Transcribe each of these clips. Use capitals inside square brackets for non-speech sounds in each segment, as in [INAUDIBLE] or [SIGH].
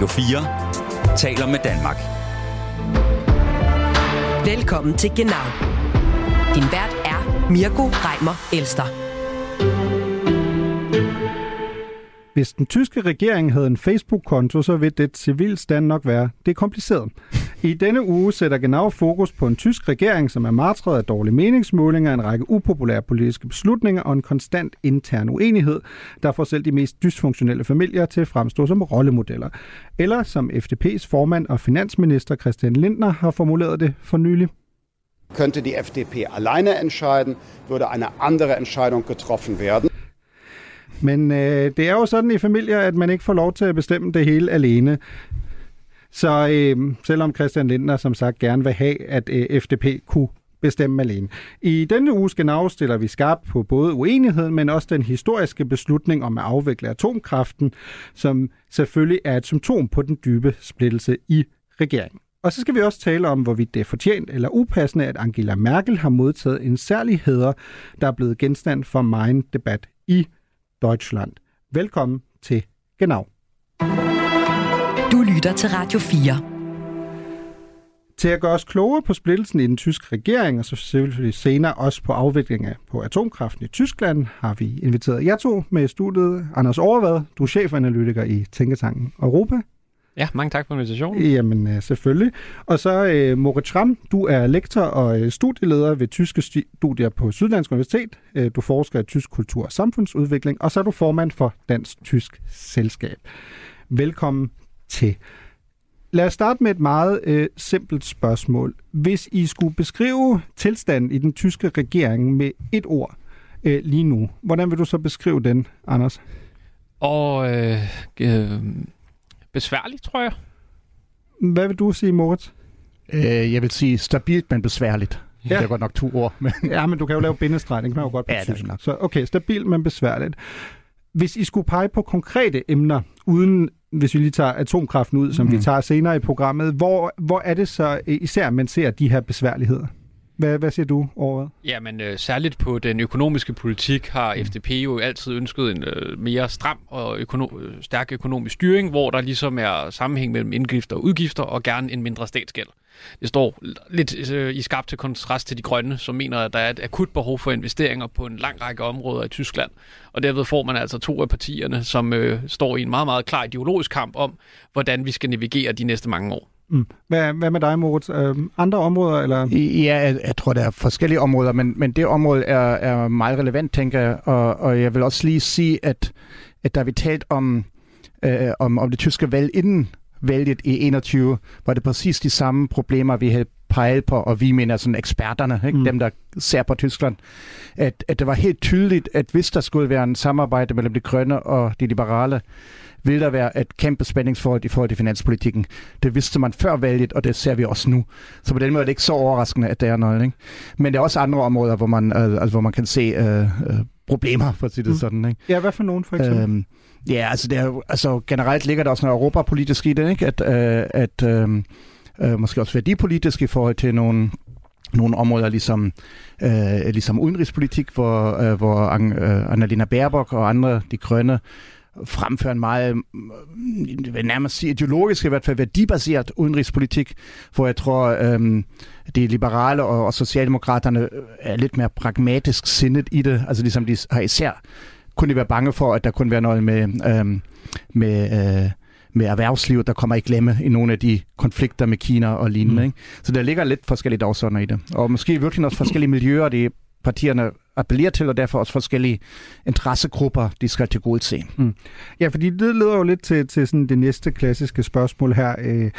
Radio 4 taler med Danmark. Velkommen til Genau. Din vært er Mirko Reimer Elster. Hvis den tyske regering havde en Facebook-konto, så vil det civilstand nok være det er kompliceret. I denne uge sætter Genau fokus på en tysk regering, som er martret af dårlige meningsmålinger, en række upopulære politiske beslutninger og en konstant intern uenighed, der får selv de mest dysfunktionelle familier til at fremstå som rollemodeller. Eller som FDP's formand og finansminister Christian Lindner har formuleret det for nylig. Könnte die FDP alleine entscheiden, würde eine andere Entscheidung getroffen werden. Men øh, det er jo sådan i familier, at man ikke får lov til at bestemme det hele alene. Så øh, selvom Christian Lindner som sagt gerne vil have, at øh, FDP kunne bestemme alene. I denne uge skal stiller vi skarpt på både uenigheden, men også den historiske beslutning om at afvikle atomkraften, som selvfølgelig er et symptom på den dybe splittelse i regeringen. Og så skal vi også tale om, hvorvidt det er fortjent eller upassende, at Angela Merkel har modtaget en særlig hæder, der er blevet genstand for meget debat i Deutschland. Velkommen til Genau. Lytter til Radio 4. Til at gøre os klogere på splittelsen i den tyske regering, og så selvfølgelig senere også på afviklingen på atomkraften i Tyskland, har vi inviteret jer to med i studiet. Anders Overvad, du er chefanalytiker i Tænketanken Europa. Ja, mange tak for invitationen. Jamen, øh, selvfølgelig. Og så øh, Moritz Schramm, du er lektor og øh, studieleder ved tyske studier på Syddansk Universitet. Øh, du forsker i tysk kultur og samfundsudvikling, og så er du formand for Dansk Tysk Selskab. Velkommen til. Lad os starte med et meget øh, simpelt spørgsmål. Hvis I skulle beskrive tilstanden i den tyske regering med et ord øh, lige nu, hvordan vil du så beskrive den, Anders? Og øh, øh, besværligt, tror jeg. Hvad vil du sige, Moritz? Øh, jeg vil sige stabilt, men besværligt. Ja. Det er godt nok to ord. Men... [LAUGHS] Ja, men du kan jo lave bindestreg, det kan man jo godt på ja, tysk. Så okay, stabilt, men besværligt. Hvis I skulle pege på konkrete emner, uden hvis vi lige tager atomkraften ud, som mm. vi mhm. tager senere i programmet, hvor, hvor er det så især, man ser de her besværligheder? Hvad, hvad siger du over Jamen, øh, særligt på den økonomiske politik har mm. FDP jo altid ønsket en øh, mere stram og økono- øh, stærk økonomisk styring, hvor der ligesom er sammenhæng mellem indgifter og udgifter, og gerne en mindre statsgæld. Det står lidt øh, i skarp til kontrast til de grønne, som mener, at der er et akut behov for investeringer på en lang række områder i Tyskland. Og derved får man altså to af partierne, som øh, står i en meget, meget klar ideologisk kamp om, hvordan vi skal navigere de næste mange år. Mm. Hvad, hvad med dig, Moritz? Øh, andre områder? Eller? Ja, jeg, jeg tror, der er forskellige områder, men, men det område er, er meget relevant, tænker jeg. Og, og jeg vil også lige sige, at, at da vi talt om, øh, om, om det tyske valg inden valget i 21, var det præcis de samme problemer, vi havde peget på, og vi mener sådan eksperterne, ikke? Mm. dem der ser på Tyskland, at, at det var helt tydeligt, at hvis der skulle være en samarbejde mellem de grønne og de liberale, vil der være et kæmpe spændingsforhold i forhold til finanspolitikken. Det vidste man før valget, og det ser vi også nu. Så på den måde er det ikke så overraskende, at der er noget. Ikke? Men der er også andre områder, hvor man, øh, altså, hvor man kan se øh, øh, problemer, for at sige det mm. sådan. Ikke? Ja, hvad for nogen for eksempel? Øhm, ja, altså, det er, altså generelt ligger der også noget europapolitisk i det, ikke? at, øh, at øh, øh, måske også værdipolitisk i forhold til nogle nogle områder ligesom, øh, ligesom udenrigspolitik, hvor, øh, hvor øh, Annalena Baerbock og andre, de grønne, fremfører en meget, øh, vil nærmest sige ideologisk, i hvert fald værdibaseret udenrigspolitik, hvor jeg tror, øhm, de liberale og, og socialdemokraterne er lidt mere pragmatisk sindet i det. Altså ligesom de har især kunne de være bange for, at der kunne være noget med, øhm, med, øh, med erhvervslivet, der kommer i glemme i nogle af de konflikter med Kina og lignende. Mm. Ikke? Så der ligger lidt forskellige dagsordner i det. Og måske virkelig også forskellige miljøer, de partierne appellerer til, og derfor også forskellige interessegrupper, de skal til gode se. Mm. Ja, fordi det leder jo lidt til, til sådan det næste klassiske spørgsmål her, øh,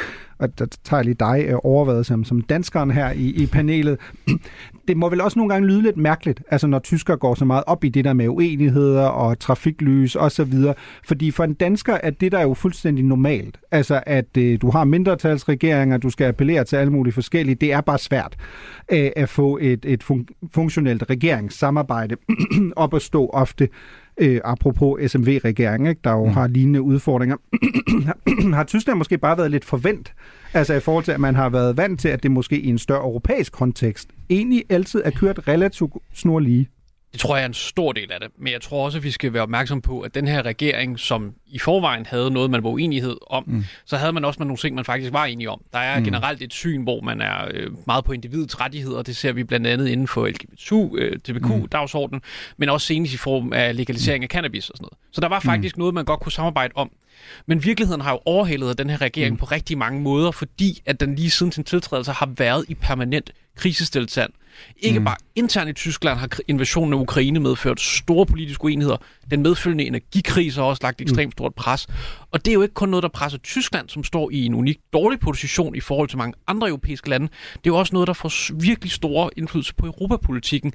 og der tager jeg lige dig øh, overvejet som, som danskeren her i, i panelet. [CLEARS THROAT] Det må vel også nogle gange lyde lidt mærkeligt, altså når tysker går så meget op i det der med uenigheder og trafiklys og så videre, fordi for en dansker er det der jo fuldstændig normalt. Altså at øh, du har mindretalsregeringer, du skal appellere til alle mulige forskellige, det er bare svært øh, at få et, et fun- funktionelt regeringssamarbejde [CLEARS THROAT] op at stå ofte øh, apropos SMV-regeringen, der jo mm. har lignende udfordringer. [CLEARS THROAT] har Tyskland måske bare været lidt forvent, altså i forhold til, at man har været vant til, at det måske i en større europæisk kontekst egentlig altid er kørt relativt snorlige? Det tror jeg er en stor del af det. Men jeg tror også, at vi skal være opmærksom på, at den her regering, som i forvejen havde noget, man var uenighed om, mm. så havde man også med nogle ting, man faktisk var enige om. Der er mm. generelt et syn, hvor man er øh, meget på individets rettigheder. Det ser vi blandt andet inden for LGBTQ, øh, mm. men også senest i form af legalisering af cannabis og sådan noget. Så der var faktisk mm. noget, man godt kunne samarbejde om. Men virkeligheden har jo overhældet den her regering mm. på rigtig mange måder, fordi at den lige siden sin tiltrædelse har været i permanent krisestilstand. Ikke mm. bare internt i Tyskland har invasionen af Ukraine medført store politiske uenigheder. Den medfølgende energikrise har også lagt mm. ekstremt stort pres. Og det er jo ikke kun noget, der presser Tyskland, som står i en unik dårlig position i forhold til mange andre europæiske lande. Det er jo også noget, der får virkelig store indflydelse på europapolitikken.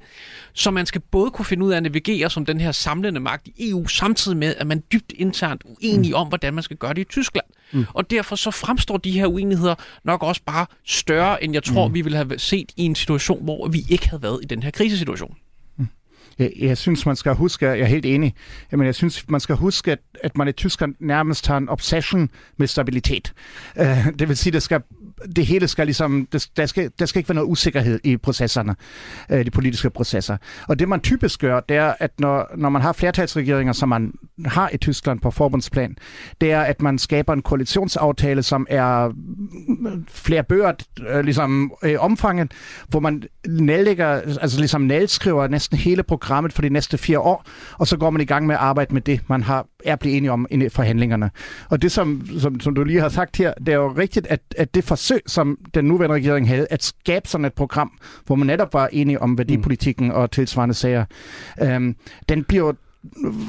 Så man skal både kunne finde ud af at navigere som den her samlende magt i EU, samtidig med, at man dybt internt uenige mm. om, hvordan man skal gøre det i Tyskland. Mm. Og derfor så fremstår de her uenigheder nok også bare større, end jeg tror, mm. vi ville have set i en situation, hvor vi ikke havde været i den her krisesituation. Jeg, jeg synes, man skal huske, jeg er helt enig, men jeg synes, man skal huske, at, at man i Tyskland nærmest har en obsession med stabilitet. Uh, det vil sige, det skal det hele skal ligesom, det, der, skal, der skal ikke være noget usikkerhed i processerne, øh, de politiske processer. Og det man typisk gør, det er, at når, når man har flertalsregeringer, som man har i Tyskland på forbundsplan, det er, at man skaber en koalitionsaftale, som er mm, flere bøger øh, ligesom øh, omfanget, hvor man nællægger, altså ligesom nælskriver næsten hele programmet for de næste fire år, og så går man i gang med at arbejde med det, man har er blevet enige om i forhandlingerne. Og det, som, som, som du lige har sagt her, det er jo rigtigt, at, at det forsøg, som den nuværende regering havde, at skabe sådan et program, hvor man netop var enige om værdipolitikken mm. og tilsvarende sager, øhm, den bliver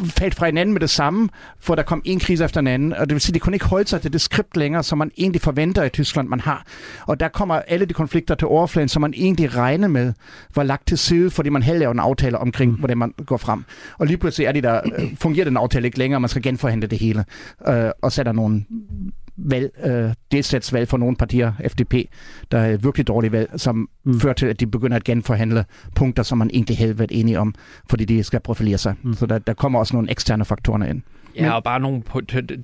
faldt fra hinanden med det samme, for der kom en krise efter en anden, og det vil sige, at de kunne ikke holde sig til det skript længere, som man egentlig forventer i Tyskland, man har. Og der kommer alle de konflikter til overfladen, som man egentlig regner med, var lagt til side, fordi man havde lavet en aftale omkring, mm. hvordan man går frem. Og lige pludselig er de der, øh, fungerer den aftale ikke længere, man skal genforhandle det hele, øh, og sætter nogle valg, øh, delstatsvalg for nogle partier, FDP, der er virkelig dårlige valg, som mm. fører til, at de begynder at genforhandle punkter, som man egentlig havde været enige om, fordi de skal profilere sig. Mm. Så der, der kommer også nogle eksterne faktorer ind. Ja, Men, og bare nogle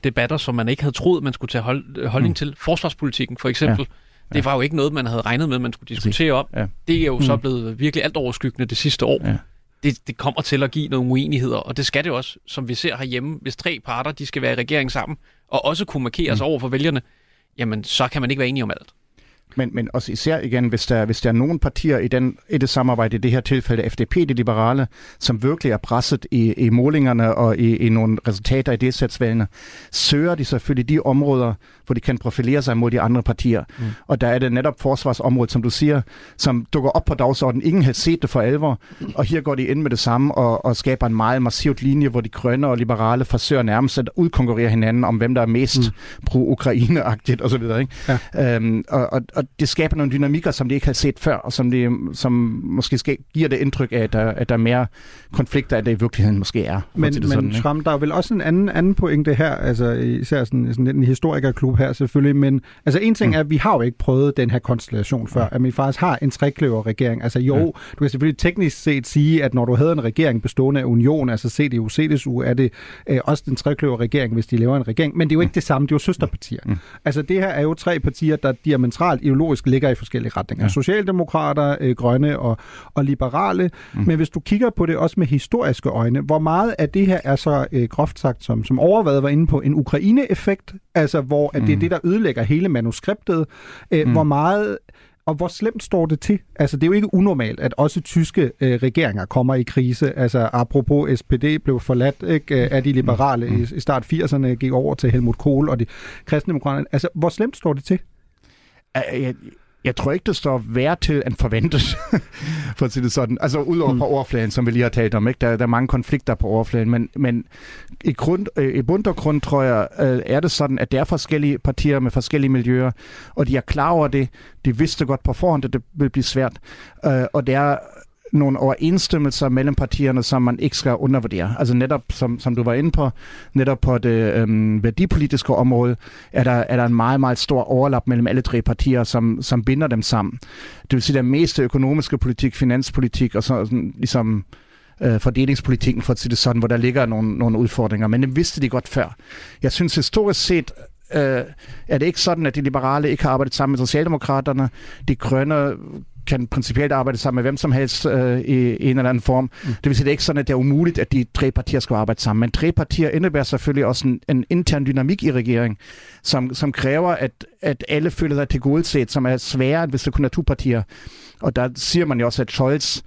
debatter, som man ikke havde troet, man skulle tage hold, holdning mm. til. Forsvarspolitikken for eksempel. Ja. Det var jo ikke noget, man havde regnet med, man skulle diskutere om. Ja. Det er jo mm. så blevet virkelig alt overskyggende det sidste år. Ja. Det, det kommer til at give nogle uenigheder, og det skal det også, som vi ser herhjemme. Hvis tre parter de skal være i regering sammen, og også kunne markere sig mm. over for vælgerne, jamen så kan man ikke være enige om alt. Men, men også især igen, hvis der, hvis der er nogle partier i, den, i det samarbejde, i det her tilfælde FDP, de liberale, som virkelig er presset i, i målingerne og i, i nogle resultater i delstatsvalgene, søger de selvfølgelig de områder, hvor de kan profilere sig mod de andre partier. Mm. Og der er det netop forsvarsområdet, som du siger, som dukker op på dagsordenen. Ingen har set det for alvor, og her går de ind med det samme og, og skaber en meget massivt linje, hvor de grønne og liberale forsøger nærmest at udkonkurrere hinanden om, hvem der er mest mm. pro-Ukraine-agtigt osv. Ja. Øhm, og, og, og det skaber nogle dynamikker, som de ikke har set før, og som, de, som måske skal, giver det indtryk af, at der, at der er mere konflikter, end det i virkeligheden måske er. Men, men sådan, Schramm, der er vel også en anden, anden pointe her, altså især sådan, sådan en historikerklub her selvfølgelig, men altså en ting mm. er, at vi har jo ikke prøvet den her konstellation før, at vi faktisk har en trekløver-regering. Altså jo, ja. du kan selvfølgelig teknisk set sige, at når du havde en regering bestående af union, altså CDU, CDSU, er det øh, også den trekløver-regering, hvis de laver en regering, men det er jo ikke mm. det samme, det er jo søsterpartier. Mm. Altså det her er jo tre partier, der diametralt ideologisk ligger i forskellige retninger. Ja. Socialdemokrater, øh, grønne og, og liberale. Mm. Men hvis du kigger på det også med historiske øjne, hvor meget af det her er så øh, groft sagt, som, som overvejet var inde på, en Ukraine-effekt, altså hvor at mm. det er mm. det, der ødelægger hele manuskriptet. Øh, mm. Hvor meget og hvor slemt står det til? Altså, det er jo ikke unormalt, at også tyske øh, regeringer kommer i krise. Altså, apropos SPD blev forladt ikke, af de liberale mm. i, i start 80'erne, gik over til Helmut Kohl og de kristendemokraterne. Altså, hvor slemt står det til? Jeg, jeg tror ikke, det står værre til end forventet, [LAUGHS] for at sige det sådan. Altså udover mm. på overfladen, som vi lige har talt om. Ikke? Der, der er mange konflikter på overfladen, men, men i, grund, øh, i bund og grund tror jeg, øh, er det sådan, at der er forskellige partier med forskellige miljøer, og de er klar over det. De vidste godt på forhånd, at det vil blive svært. Øh, og det er nogle overensstemmelser mellem partierne, som man ikke skal undervurdere. Altså netop, som, som du var inde på, netop på det øhm, værdipolitiske område, er der, er der en meget, meget stor overlap mellem alle tre partier, som, som binder dem sammen. Det vil sige, at meste økonomiske politik, finanspolitik og så, sådan, ligesom øh, fordelingspolitikken, for at sige det sådan, hvor der ligger nogle, nogle udfordringer. Men det vidste de godt før. Jeg synes historisk set, øh, er det ikke sådan, at de liberale ikke har arbejdet sammen med Socialdemokraterne. De grønne kan principielt arbejde sammen med hvem som helst øh, i en eller anden form. Mm. Det vil sige, det er ikke sådan, at det er umuligt, at de tre partier skal arbejde sammen. Men tre partier indebærer selvfølgelig også en, en intern dynamik i regeringen, som, som kræver, at, at alle føler sig til godset, som er sværere, hvis det kun er to partier. Og der siger man jo også, at Scholz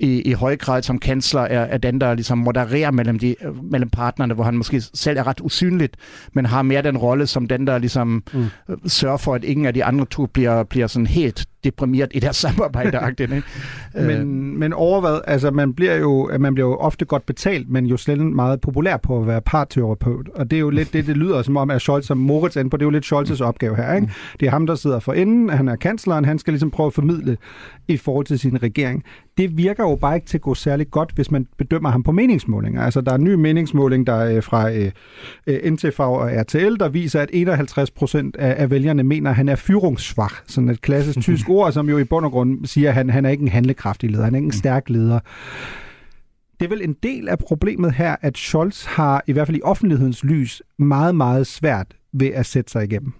i, i høj grad som kansler er, er den, der ligesom modererer mellem, de, mellem partnerne, hvor han måske selv er ret usynligt, men har mere den rolle som den, der ligesom mm. sørger for, at ingen af de andre to bliver, bliver sådan helt deprimeret i deres [LAUGHS] samarbejde. ikke? men, øh. men overvad, altså man bliver jo man bliver jo ofte godt betalt, men jo sjældent meget populær på at være parterapeut. Og det er jo lidt det, det lyder som om, at Scholz som Moritz på, det er jo lidt Scholz's opgave her. Ikke? Mm. Det er ham, der sidder for enden, han er kansleren, han skal ligesom prøve at formidle i forhold til sin regering. Det virker jo bare ikke til at gå særlig godt, hvis man bedømmer ham på meningsmålinger. Altså der er en ny meningsmåling, der er fra øh, øh NTV og RTL, der viser, at 51 procent af, af vælgerne mener, at han er fyringssvag. Sådan et klassisk [LAUGHS] tysk ord, som jo i bund og grund siger, at han, han er ikke en handlekraftig leder, han er ikke en mm. stærk leder. Det er vel en del af problemet her, at Scholz har, i hvert fald i offentlighedens lys, meget, meget svært ved at sætte sig igennem.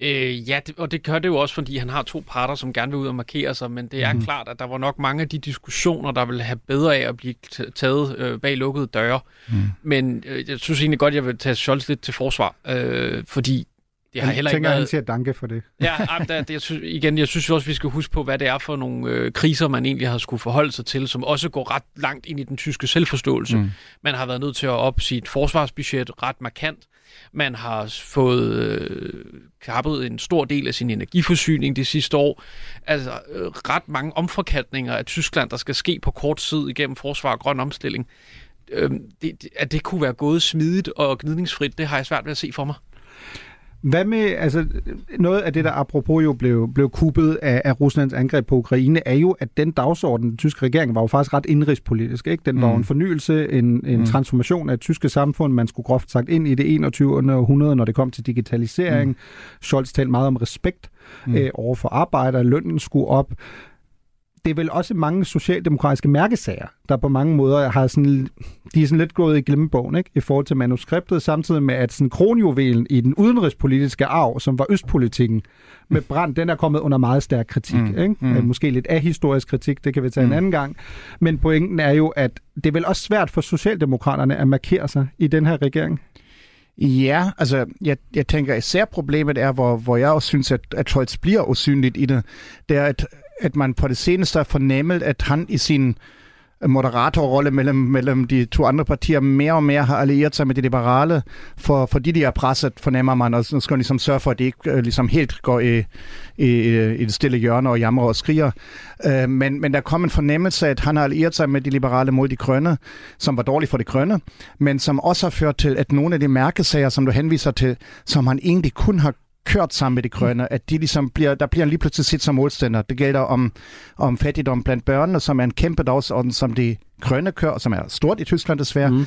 Øh, ja, det, og det gør det jo også, fordi han har to parter, som gerne vil ud og markere sig, men det er mm. klart, at der var nok mange af de diskussioner, der vil have bedre af at blive taget øh, bag lukkede døre. Mm. Men øh, jeg synes egentlig godt, jeg vil tage Scholz lidt til forsvar, øh, fordi det har heller ikke tænker, været... han siger danke for det. Ja, der, det, jeg [LAUGHS] synes, igen, jeg synes også, vi skal huske på, hvad det er for nogle øh, kriser, man egentlig har skulle forholde sig til, som også går ret langt ind i den tyske selvforståelse. Mm. Man har været nødt til at op sit forsvarsbudget ret markant. Man har fået øh, kappet en stor del af sin energiforsyning de sidste år. Altså øh, ret mange omforkatninger af Tyskland, der skal ske på kort tid igennem forsvar og grøn omstilling. Øh, det, at det kunne være gået smidigt og gnidningsfrit, det har jeg svært ved at se for mig. Hvad med, altså noget af det, der apropos jo blev, blev kuppet af, af Ruslands angreb på Ukraine, er jo, at den dagsorden, den tyske regering, var jo faktisk ret indrigspolitisk. Ikke? Den var mm. en fornyelse, en, en mm. transformation af det tyske samfund. Man skulle groft sagt ind i det 21. århundrede, når det kom til digitalisering. Mm. Scholz talte meget om respekt mm. øh, over for arbejder. Lønnen skulle op det er vel også mange socialdemokratiske mærkesager, der på mange måder har sådan, de er sådan lidt gået i glemmebogen ikke? i forhold til manuskriptet, samtidig med at sådan kronjuvelen i den udenrigspolitiske arv, som var østpolitikken med brand, den er kommet under meget stærk kritik. Mm. Ikke? Mm. Måske lidt ahistorisk kritik, det kan vi tage mm. en anden gang. Men pointen er jo, at det er vel også svært for socialdemokraterne at markere sig i den her regering. Ja, altså jeg, jeg tænker især problemet er, hvor, hvor jeg også synes, at, at Scholz bliver usynligt i det, det er, at at man på det seneste har fornemmet, at han i sin øh, moderatorrolle mellem, mellem de to andre partier mere og mere har allieret sig med de liberale, for, fordi de er presset, fornemmer man, og så skal man ligesom sørge for, at de ikke øh, ligesom helt går i, i, i det stille hjørne og jammer og skriger. Øh, men, men der kom en fornemmelse af, at han har allieret sig med de liberale mod de grønne, som var dårligt for de grønne, men som også har ført til, at nogle af de mærkesager, som du henviser til, som han egentlig kun har kørt sammen med de grønne, at de ligesom bliver, der bliver lige pludselig set som målstænder. Det gælder om, om fattigdom blandt børnene, som er en kæmpe dagsorden, som de grønne kør, som er stort i Tyskland desværre. Mm.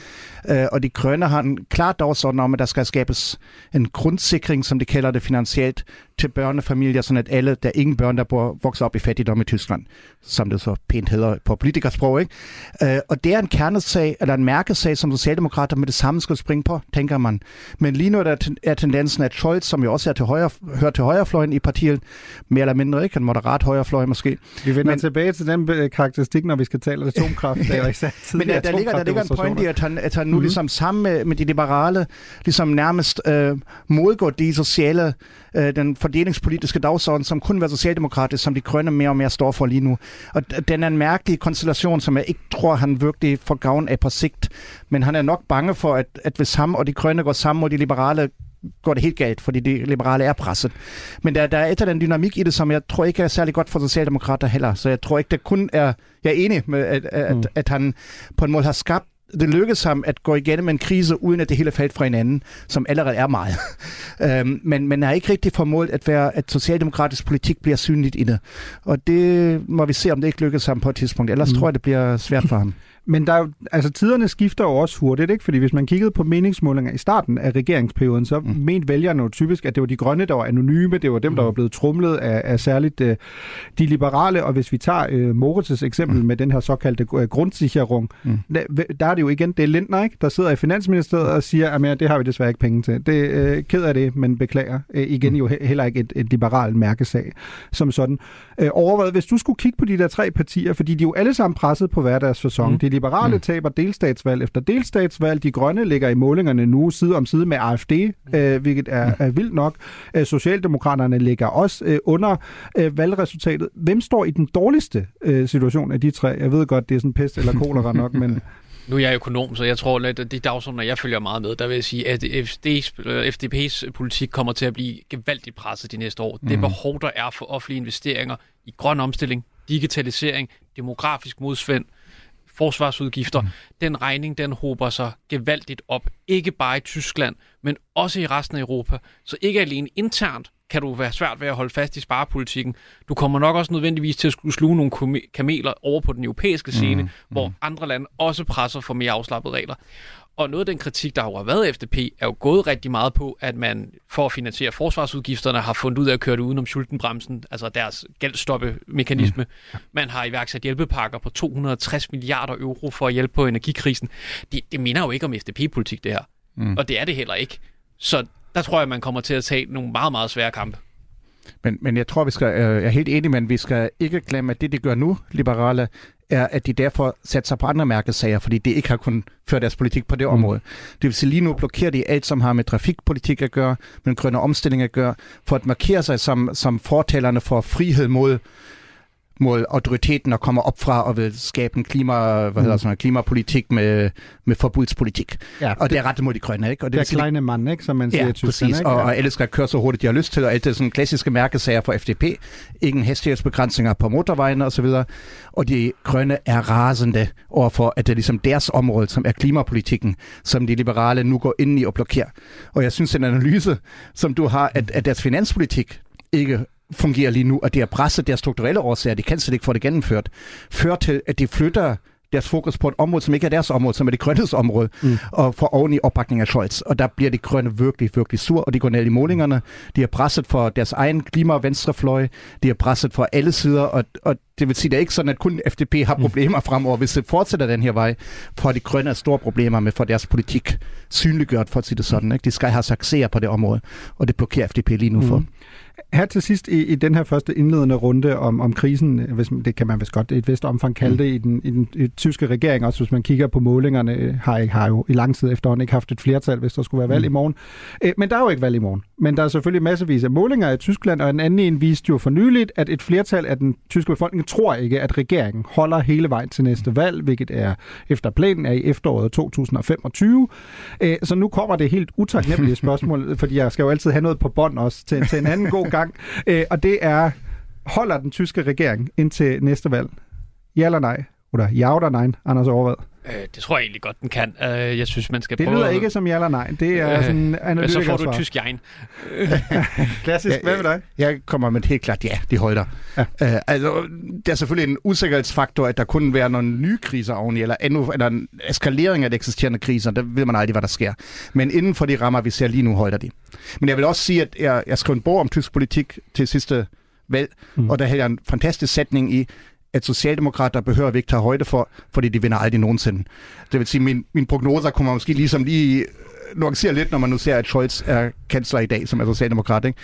Øh, og de grønne har en klar dagsorden om, at der skal skabes en grundsikring, som de kalder det finansielt, til børnefamilier, sådan at alle, der er ingen børn, der bor, vokser op i fattigdom i Tyskland, som det så pænt hedder på politikersprog. Ikke? Øh, og det er en kernesag, eller en mærkesag, som Socialdemokrater med det samme skal springe på, tænker man. Men lige nu er, der er tendensen, at Scholz, som jo også er til højre, hører til højrefløjen i partiet, mere eller mindre ikke, en moderat højrefløj måske. Vi vender Men, tilbage til den øh, karakteristik, når vi skal tale atomkraft. [LAUGHS] jo især [LAUGHS] Men der, der, ligger, der ligger en point i, at han, at han nu mm-hmm. ligesom sammen med, med de liberale, ligesom nærmest øh, modgår de sociale, øh, den fordelingspolitiske dagsorden, som kun var socialdemokratisk, som de grønne mere og mere står for lige nu. Og den er en mærkelig konstellation, som jeg ikke tror, han virkelig får gavn af på sigt. Men han er nok bange for, at, at hvis ham og de grønne går sammen mod de liberale, går det helt galt, fordi de liberale er presset. Men der, der er et af den dynamik i det, som jeg tror ikke er særlig godt for Socialdemokrater heller. Så jeg tror ikke, det kun er... Jeg er enig med, at, at, mm. at han på en måde har skabt det lykkedes ham at gå igennem en krise, uden at det hele faldt fra hinanden, som allerede er meget. [LAUGHS] øhm, men man har ikke rigtig formået at, være, at socialdemokratisk politik bliver synligt i det. Og det må vi se, om det ikke lykkes ham på et tidspunkt. Ellers mm. tror jeg, det bliver svært for ham. [LAUGHS] Men der er jo, altså, tiderne skifter jo også hurtigt, ikke? Fordi hvis man kiggede på meningsmålinger i starten af regeringsperioden, så mm. mente vælgerne jo typisk, at det var de grønne, der var anonyme, det var dem, der var blevet trumlet af, af særligt øh, de liberale, og hvis vi tager øh, Moritz' eksempel mm. med den her såkaldte øh, grundsicherung, mm. der, der er det jo igen, det er Lindner, ikke? der sidder i Finansministeriet og siger, at det har vi desværre ikke penge til. Det øh, ked af det, men beklager. Øh, igen jo he- heller ikke et, et liberalt mærkesag som sådan. Øh, overvejet, hvis du skulle kigge på de der tre partier, fordi de er jo alle sammen presset på hver deres sæson. Mm. De liberale mm. taber delstatsvalg efter delstatsvalg. De grønne ligger i målingerne nu side om side med AFD, mm. øh, hvilket er, mm. er vildt nok. Øh, Socialdemokraterne ligger også øh, under øh, valgresultatet. Hvem står i den dårligste øh, situation af de tre? Jeg ved godt, det er sådan pest eller kolera nok, men... [LAUGHS] Nu er jeg økonom, så jeg tror, at de dagsordner, jeg følger meget med, der vil jeg sige, at FD's, FDP's politik kommer til at blive gevaldigt presset de næste år. Mm. Det behov, der er for offentlige investeringer i grøn omstilling, digitalisering, demografisk modsvend, forsvarsudgifter, mm. den regning, den håber sig gevaldigt op. Ikke bare i Tyskland, men også i resten af Europa. Så ikke alene internt, kan du være svært ved at holde fast i sparepolitikken. Du kommer nok også nødvendigvis til at skulle sluge nogle kameler over på den europæiske scene, mm, mm. hvor andre lande også presser for mere afslappede regler. Og noget af den kritik, der har været FDP, er jo gået rigtig meget på, at man for at finansiere forsvarsudgifterne har fundet ud af at køre det udenom Schuldenbremsen, altså deres gældstoppemekanisme. Mm. Man har iværksat hjælpepakker på 260 milliarder euro for at hjælpe på energikrisen. Det, det minder jo ikke om FDP-politik, det her. Mm. Og det er det heller ikke. Så der tror jeg, man kommer til at tage nogle meget, meget svære kampe. Men, men jeg tror, vi skal, øh, jeg er helt enig, men vi skal ikke glemme, at det, de gør nu, liberale, er, at de derfor sætter sig på andre mærkesager, fordi de ikke har kunnet føre deres politik på det mm. område. Det vil sige, lige nu blokerer de alt, som har med trafikpolitik at gøre, med grønne omstilling at gøre, for at markere sig som, som fortalerne for frihed mod mod autoriteten og kommer op fra og vil skabe en klima, hvad hedder mm. sådan, klimapolitik med, med forbudspolitik. Ja, og det, det er rettet mod de grønne, ikke? Og det er kleine mand, ikke, som man siger ja, præcis. Og, og alle skal køre så hurtigt, de har lyst til, og alt det sådan klassiske mærkesager for FDP. Ingen hastighedsbegrænsninger på motorvejene osv. Og de grønne er rasende overfor, at det er ligesom deres område, som er klimapolitikken, som de liberale nu går ind i og blokerer. Og jeg synes, en analyse, som du har, at, at deres finanspolitik ikke fungerer lige nu, og det er presset deres strukturelle årsager, de kan slet ikke få det gennemført, fører til, at de flytter deres fokus på et område, som ikke er deres område, som er det grønnes område, mm. og får oven i opbakning af Scholz. Og der bliver de grønne virkelig, virkelig sur, og de går ned i målingerne. De er presset for deres egen klima- og venstrefløj. De er presset for alle sider, og, og det vil sige, det er ikke sådan, at kun FDP har mm. problemer mm. fremover. Hvis det fortsætter den her vej, får de grønne store problemer med for deres politik synliggjort, for at sige det sådan. Ikke? De skal have succeser på det område, og det blokerer FDP lige nu for. Mm. Her til sidst i, i den her første indledende runde om, om krisen, hvis, det kan man vist godt i et vist omfang kalde det, i den, i den i tyske regering, også hvis man kigger på målingerne, har, har jo i lang tid efterhånden ikke haft et flertal, hvis der skulle være valg mm. i morgen. Øh, men der er jo ikke valg i morgen. Men der er selvfølgelig masservis af målinger i Tyskland, og en anden en viste jo for nyligt, at et flertal af den tyske befolkning tror ikke, at regeringen holder hele vejen til næste valg, hvilket er efter planen er i efteråret 2025. Øh, så nu kommer det helt utaknemmelige [LAUGHS] spørgsmål, fordi jeg skal jo altid have noget på bånd også til, til en anden god gang. Øh, og det er, holder den tyske regering indtil næste valg? Ja eller nej? Eller ja eller nej, Anders Overvad? Øh, det tror jeg egentlig godt, den kan. Øh, jeg synes, man skal Det lyder prøve... ikke som ja eller nej. Det er øh, sådan analytiker Så får du tysk jegn. [LAUGHS] Klassisk. Hvad med dig? Jeg kommer med et helt klart ja, de holder. Ja. Øh, altså, det er selvfølgelig en usikkerhedsfaktor, at der kunne være nogle nye kriser oveni, eller, endnu, eller en eskalering af de eksisterende kriser. Der ved man aldrig, hvad der sker. Men inden for de rammer, vi ser lige nu, holder de. Men jeg vil også sige, at jeg, jeg skrev en bog om tysk politik til sidste valg, mm. og der havde jeg en fantastisk sætning i, at socialdemokrater behøver vi ikke tage højde for, fordi de vinder aldrig nogensinde. Det vil sige, min, min prognoser kommer måske ligesom lige øh, nuancere lidt, når man nu ser, at Scholz er kansler i dag, som er socialdemokrat. Ikke?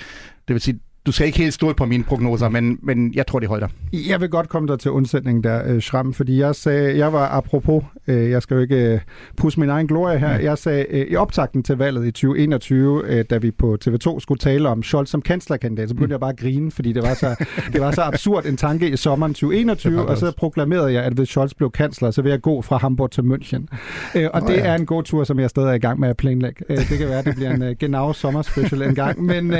Det vil sige, du skal ikke helt stole på mine prognoser, men, men jeg tror, de holder. Jeg vil godt komme der til undsætning der, øh, Schramm, fordi jeg sagde, jeg var apropos, øh, jeg skal jo ikke øh, pusse min egen glorie her, jeg sagde i optakten til valget i 2021, da vi på TV2 skulle tale om Scholz som kanslerkandidat, så begyndte mm. jeg bare at grine, fordi det var så, [LAUGHS] det var så absurd en tanke i sommeren 2021, og så proklamerede jeg, at hvis Scholz blev kansler, så vil jeg gå fra Hamburg til München. Og oh, det ja. er en god tur, som jeg stadig er i gang med at planlægge. Det kan være, at det bliver en genau sommerspecial en gang, men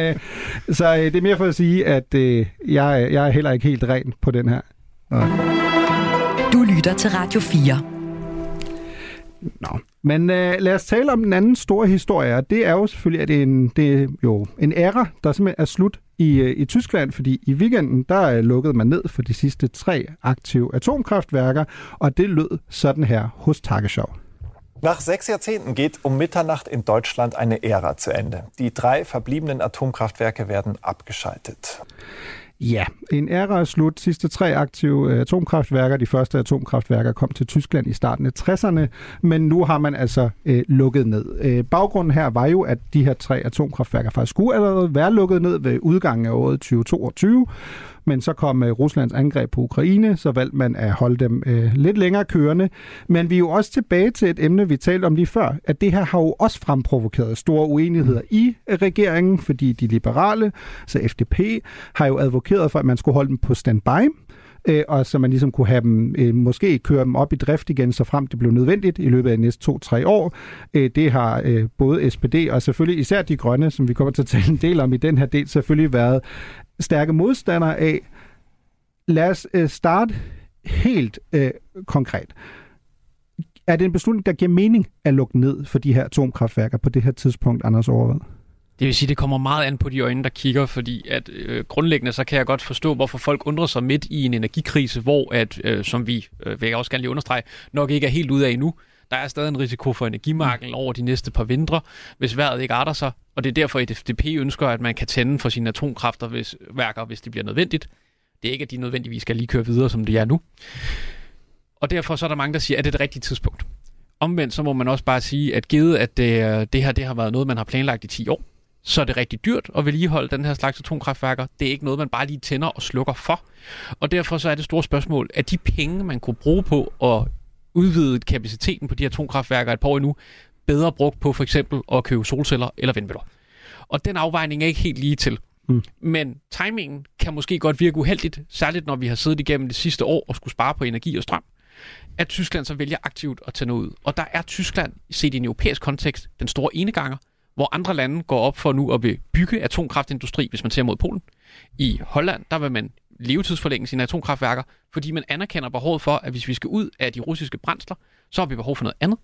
så det er mere for at sige, at øh, jeg, jeg er heller ikke helt ren på den her. Du lytter til Radio 4. Nå, Men øh, lad os tale om den anden store historie, og det er jo selvfølgelig, at det er en, det er jo en æra, der simpelthen er slut i, øh, i Tyskland, fordi i weekenden, der lukkede man ned for de sidste tre aktive atomkraftværker, og det lød sådan her hos Tagesschau. Nach sechs Jahrzehnten geht um Mitternacht in Deutschland eine Ära zu Ende. Die drei verbliebenen Atomkraftwerke werden abgeschaltet. Ja, en æra er slut. Sidste tre aktive øh, atomkraftværker, de første atomkraftværker, kom til Tyskland i starten af 60'erne, men nu har man altså øh, lukket ned. Øh, baggrunden her var jo, at de her tre atomkraftværker faktisk skulle allerede være lukket ned ved udgangen af året 2022, men så kom øh, Ruslands angreb på Ukraine, så valgte man at holde dem øh, lidt længere kørende. Men vi er jo også tilbage til et emne, vi talte om lige før, at det her har jo også fremprovokeret store uenigheder i øh, regeringen, fordi de liberale, så FDP, har jo advokeret for, at man skulle holde dem på standby, øh, og så man ligesom kunne have dem, øh, måske køre dem op i drift igen, så frem det blev nødvendigt i løbet af de næste to-tre år. Øh, det har øh, både SPD og selvfølgelig især de grønne, som vi kommer til at tale en del om i den her del, selvfølgelig været stærke modstandere af. Lad os øh, starte helt øh, konkret. Er det en beslutning, der giver mening at lukke ned for de her atomkraftværker på det her tidspunkt, Anders Overvad? Det vil sige, det kommer meget an på de øjne, der kigger, fordi at øh, grundlæggende så kan jeg godt forstå, hvorfor folk undrer sig midt i en energikrise, hvor at, øh, som vi, øh, vil jeg også gerne lige understrege, nok ikke er helt ude af endnu. Der er stadig en risiko for energimangel over de næste par vintre, hvis vejret ikke arter sig, og det er derfor, at FDP ønsker, at man kan tænde for sine atomkræfter, hvis, værker, hvis det bliver nødvendigt. Det er ikke, at de nødvendigvis skal lige køre videre, som det er nu. Og derfor så er der mange, der siger, at det er det rigtige tidspunkt. Omvendt så må man også bare sige, at givet at det, øh, det her det har været noget, man har planlagt i 10 år, så er det rigtig dyrt at vedligeholde den her slags atomkraftværker. Det er ikke noget, man bare lige tænder og slukker for. Og derfor så er det store spørgsmål, at de penge, man kunne bruge på at udvide kapaciteten på de atomkraftværker et par år endnu, bedre brugt på for eksempel at købe solceller eller vindmøller. Og den afvejning er ikke helt lige til. Mm. Men timingen kan måske godt virke uheldigt, særligt når vi har siddet igennem det sidste år og skulle spare på energi og strøm, at Tyskland så vælger aktivt at tage noget ud. Og der er Tyskland, set i en europæisk kontekst, den store eneganger, hvor andre lande går op for nu at bygge atomkraftindustri, hvis man ser mod Polen. I Holland, der vil man levetidsforlængelse i atomkraftværker, fordi man anerkender behovet for, at hvis vi skal ud af de russiske brændsler, så har vi behov for noget andet.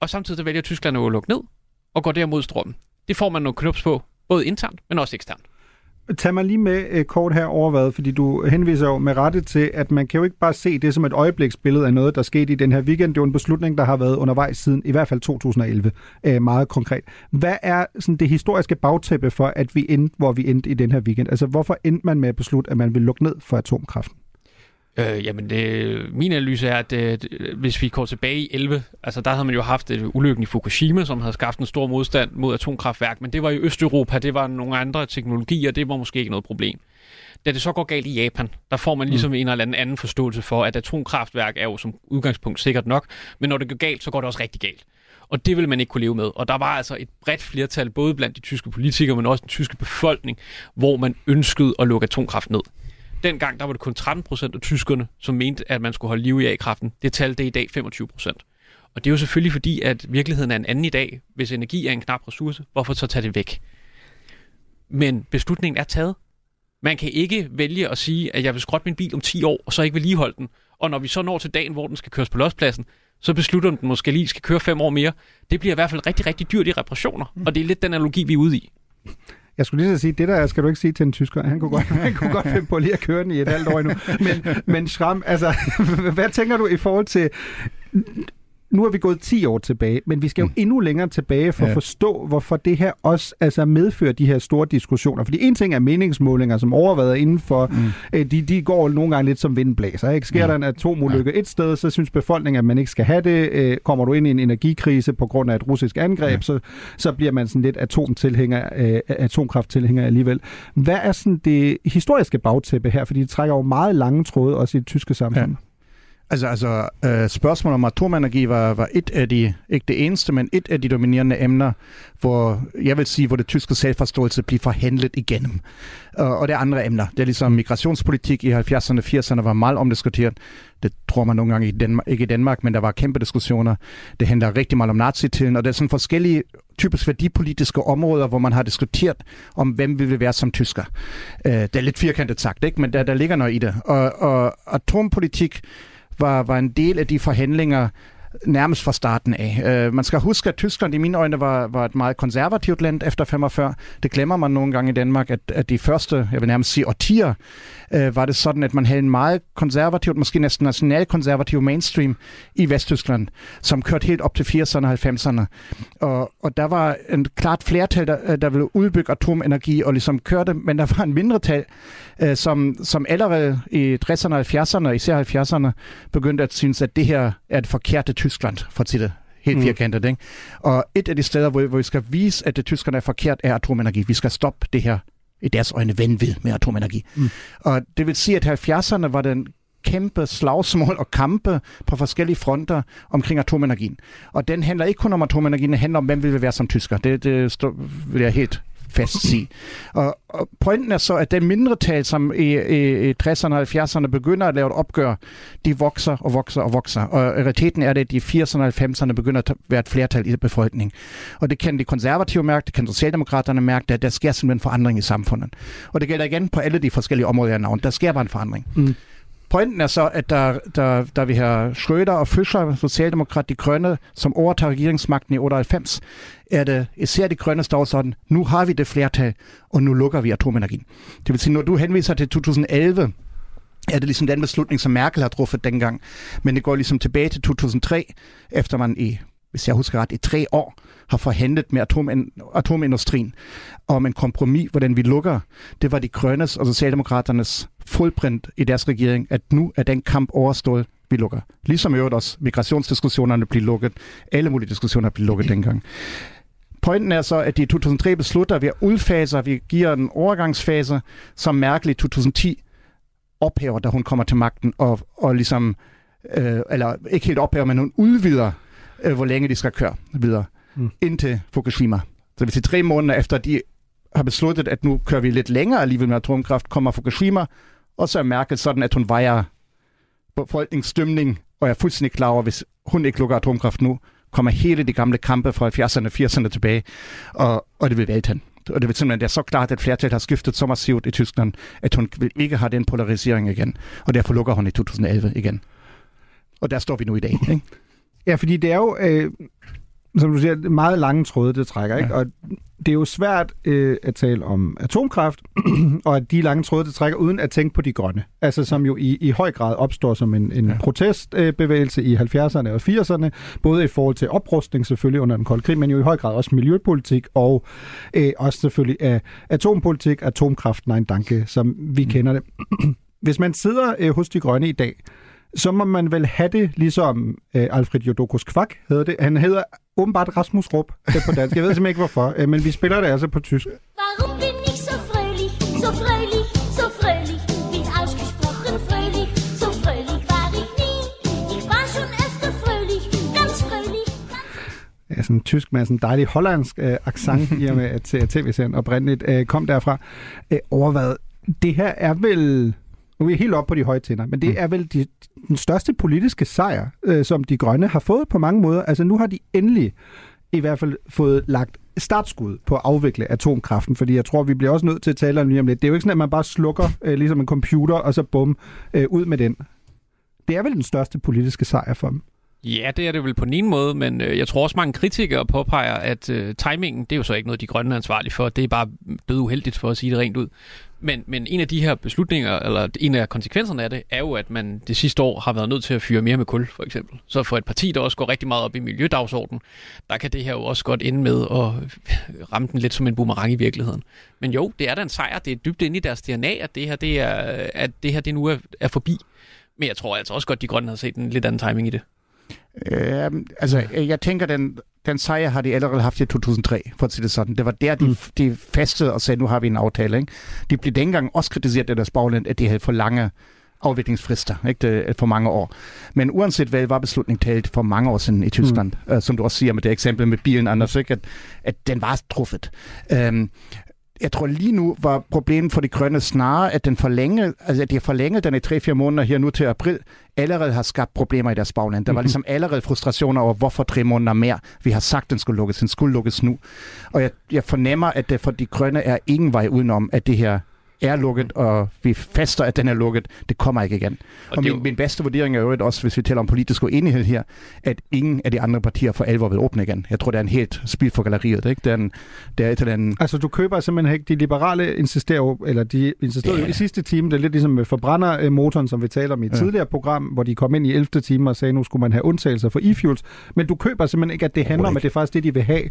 Og samtidig vælger Tyskland at lukke ned og går derimod strømmen. Det får man nogle knops på, både internt, men også eksternt. Tag mig lige med øh, kort her over hvad, fordi du henviser jo med rette til, at man kan jo ikke bare se det som et øjebliksbillede af noget, der skete i den her weekend. Det er jo en beslutning, der har været undervejs siden i hvert fald 2011, øh, meget konkret. Hvad er sådan det historiske bagtæppe for, at vi endte, hvor vi endte i den her weekend? Altså, hvorfor endte man med at beslutte, at man vil lukke ned for atomkraften? Øh, jamen, det, min analyse er, at det, hvis vi går tilbage i 11, altså der havde man jo haft et ulykken i Fukushima, som havde skabt en stor modstand mod atomkraftværk, men det var i Østeuropa, det var nogle andre teknologier, det var måske ikke noget problem. Da det så går galt i Japan, der får man ligesom mm. en eller anden anden forståelse for, at atomkraftværk er jo som udgangspunkt sikkert nok, men når det går galt, så går det også rigtig galt. Og det vil man ikke kunne leve med. Og der var altså et bredt flertal, både blandt de tyske politikere, men også den tyske befolkning, hvor man ønskede at lukke atomkraft ned. Dengang der var det kun 13 procent af tyskerne, som mente, at man skulle holde liv i A-kraften. Det tal det er i dag 25 procent. Og det er jo selvfølgelig fordi, at virkeligheden er en anden i dag. Hvis energi er en knap ressource, hvorfor så tage det væk? Men beslutningen er taget. Man kan ikke vælge at sige, at jeg vil skrotte min bil om 10 år, og så ikke vedligeholde den. Og når vi så når til dagen, hvor den skal køres på lospladsen, så beslutter den måske lige skal køre 5 år mere. Det bliver i hvert fald rigtig, rigtig dyrt i reparationer. Og det er lidt den analogi, vi er ude i. Jeg skulle lige så sige, det der skal du ikke sige til en tysker. Han kunne godt, [LAUGHS] han kunne godt finde på lige at køre den i et halvt år endnu. Men, men Schramm, altså, [LAUGHS] hvad tænker du i forhold til nu er vi gået 10 år tilbage, men vi skal jo mm. endnu længere tilbage for ja. at forstå, hvorfor det her også altså, medfører de her store diskussioner. Fordi en ting er meningsmålinger, som overvejet inden for, mm. øh, de, de går nogle gange lidt som vindblæser. Ikke? Sker ja. der en atomulykke ja. et sted, så synes befolkningen, at man ikke skal have det. Øh, kommer du ind i en energikrise på grund af et russisk angreb, ja. så, så bliver man sådan lidt atomtilhænger, øh, atomkrafttilhænger alligevel. Hvad er sådan det historiske bagtæppe her? Fordi det trækker jo meget lange tråde også i det tyske samfund. Ja. Altså, altså øh, spørgsmålet om atomenergi var, var et af de, ikke det eneste, men et af de dominerende emner, hvor jeg vil sige, hvor det tyske selvforståelse bliver forhandlet igennem. Og, og det er andre emner. Det er ligesom migrationspolitik i 70'erne og 80'erne var meget omdiskuteret. Det tror man nogle gange i Danmark, ikke i Danmark, men der var kæmpe diskussioner. Det handler rigtig meget om nazitiden, og der er sådan forskellige typisk værdipolitiske områder, hvor man har diskuteret om, hvem vi vil være som tysker. Øh, det er lidt firkantet sagt, ikke? men der, der ligger noget i det. Og, og atompolitik var, var en del af de forhandlinger, nærmest fra starten af. Uh, man skal huske, at Tyskland i mine øjne var, var et meget konservativt land efter 45. Det glemmer man nogle gange i Danmark, at, at de første, jeg vil nærmest sige årtier, uh, var det sådan, at man havde en meget konservativt, måske næsten nationalkonservativ mainstream i Vesttyskland, som kørte helt op til 80'erne og 90'erne. Og, og der var en klart flertal, der, der ville udbygge atomenergi og ligesom kørte, men der var en mindretal, uh, som, som allerede i 60'erne og 70'erne, især 70'erne, begyndte at synes, at det her er det forkerte Tyskland, for at sige det helt mm. firkantet. Ikke? Og et af de steder, hvor, hvor vi skal vise, at det tyskerne er forkert, er atomenergi. Vi skal stoppe det her i deres øjne vanvid med atomenergi. Mm. Og det vil sige, at 70'erne var den kæmpe slagsmål og kampe på forskellige fronter omkring atomenergien. Og den handler ikke kun om atomenergien, den handler om, hvem vil være som tysker. Det, det stå, vil jeg helt fast sige. Og, og pointen er så, at den mindretal, som i, i, i 60'erne og 70'erne begynder at lave et opgør, de vokser og vokser og vokser. Og realiteten er det, at de 80'erne og 90'erne begynder at være et flertal i befolkningen. Og det kan de konservative mærke, det kan socialdemokraterne mærke, at der sker simpelthen forandring i samfundet. Og det gælder igen på alle de forskellige områder, jeg har navn. Der sker bare en forandring. Mm. Pointen er så, at da, da, da vi har Schröder og Fischer, Socialdemokrat, de grønne, som overtager regeringsmagten i 98, er det især de grønne står sådan, nu har vi det flertal, og nu lukker vi atomenergien. Det vil sige, når du henviser til 2011, er det ligesom den beslutning, som Merkel har truffet dengang. Men det går ligesom tilbage til 2003, efter man i, hvis jeg husker ret, i tre år har forhandlet med atom, atomindustrien om en kompromis, hvordan vi lukker. Det var de grønnes og socialdemokraternes fuldprint i deres regering, at nu er den kamp overstået, vi lukker. Ligesom i øvrigt også migrationsdiskussionerne blev lukket, alle mulige diskussioner blev lukket dengang. Pointen er så, at i 2003 beslutter vi at udfase, vi giver en overgangsfase, som Merkel i 2010 ophæver, da hun kommer til magten, og, og ligesom, øh, eller ikke helt ophæver, men hun udvider, øh, hvor længe de skal køre videre, mm. indtil Fukushima. Så hvis i tre måneder efter, de har besluttet, at nu kører vi lidt længere alligevel med atomkraft, kommer Fukushima, og så er Merkel sådan, at hun vejer befolkningsstemning, og er fuldstændig klar over, hvis hun ikke lukker atomkraft nu, kommer hele de gamle kampe fra 70'erne og 80'erne tilbage, og, og det vil vælte hende. Og det vil simpelthen, det er så klart, at flertallet har skiftet så massivt i Tyskland, at hun vil ikke have den polarisering igen. Og derfor lukker hun i 2011 igen. Og der står vi nu i dag. Ikke? Ja, fordi det er jo, øh, som du siger, meget lange tråde, det trækker. Ikke? Ja. Og det er jo svært øh, at tale om atomkraft, [CLEARS THROAT] og at de lange tråde, det trækker, uden at tænke på de grønne. Altså som jo i, i høj grad opstår som en, en ja. protestbevægelse i 70'erne og 80'erne, både i forhold til oprustning selvfølgelig under den kolde krig, men jo i høj grad også miljøpolitik, og øh, også selvfølgelig af atompolitik, atomkraft, nej danke, som vi mm. kender det. [CLEARS THROAT] Hvis man sidder øh, hos de grønne i dag, så må man vel have det ligesom øh, Alfred Jodokos Kvak hedder det. Han hedder åbenbart Rasmus Rup på dansk. Jeg ved simpelthen ikke hvorfor, øh, men vi spiller det altså på tysk. Warum bin ich so fröhlich, so fröhlich, so fröhlich, bin ausgesprochen fröhlich, so fröhlich war ich nie. Ich war schon öfter fröhlich, ganz fröhlich. Ja, sådan en tysk med sådan en dejlig hollandsk øh, accent, i og med [LAUGHS] at tv-serien oprindeligt øh, kom derfra. Øh, overvejet, det her er vel nu er vi helt op på de høje tænder, men det mm. er vel de, den største politiske sejr, øh, som de grønne har fået på mange måder. Altså nu har de endelig i hvert fald fået lagt startskud på at afvikle atomkraften, fordi jeg tror, vi bliver også nødt til at tale om lige om lidt. Det er jo ikke sådan, at man bare slukker øh, ligesom en computer, og så bum, øh, ud med den. Det er vel den største politiske sejr for dem. Ja, det er det vel på en måde, men øh, jeg tror også mange kritikere påpeger, at øh, timingen, det er jo så ikke noget, de grønne er ansvarlige for. Det er bare død uheldigt for at sige det rent ud. Men, men en af de her beslutninger, eller en af konsekvenserne af det, er jo, at man det sidste år har været nødt til at fyre mere med kul, for eksempel. Så for et parti, der også går rigtig meget op i miljødagsordenen, der kan det her jo også godt ende med at [LAUGHS] ramme den lidt som en boomerang i virkeligheden. Men jo, det er da en sejr. Det er dybt inde i deres DNA, at det her, det er, at det her det nu er, er forbi. Men jeg tror altså også godt, de grønne har set en lidt anden timing i det. Øh, altså, jeg tænker, den, den sejr har de allerede haft i 2003, for at sige det sådan. Det var der, de, mm. de fastede og sagde, nu har vi en aftale. Ikke? De blev dengang også kritiseret af deres bagland, at de havde for lange afviklingsfrister, ikke? Det, for mange år. Men uanset hvad, var beslutningen talt for mange år siden i Tyskland, mm. uh, som du også siger med det eksempel med bilen, Anders, ikke? At, at den var truffet. Um, jeg tror lige nu var problemet for de grønne snarere, at, den forlænge, altså at de har forlænget den i 3-4 måneder her nu til april, allerede har skabt problemer i deres bagland. Der var mhm. ligesom allerede frustrationer over, hvorfor tre måneder mere. Vi har sagt, den skulle lukkes. Den skulle lukkes nu. Og jeg, jeg fornemmer, at det for de grønne er ingen vej udenom, at det her er lukket, og vi faster, at den er lukket. Det kommer ikke igen. Og, og min, det er jo- min bedste vurdering er jo også, hvis vi taler om politisk uenighed her, at ingen af de andre partier for alvor vil åbne igen. Jeg tror, det er en helt spil for galleriet. Ikke? Det er, en, det er et eller andet... Altså, du køber simpelthen ikke. De liberale insisterer jo, eller de insisterede jo Ja. i sidste time, det er lidt ligesom med forbrænder-motoren, som vi talte om i et Ja. tidligere program, hvor de kom ind i 11. time og sagde, nu skulle man have undtagelser for e-fuels. Men du køber simpelthen ikke, at det handler om, at det er faktisk det, de vil have.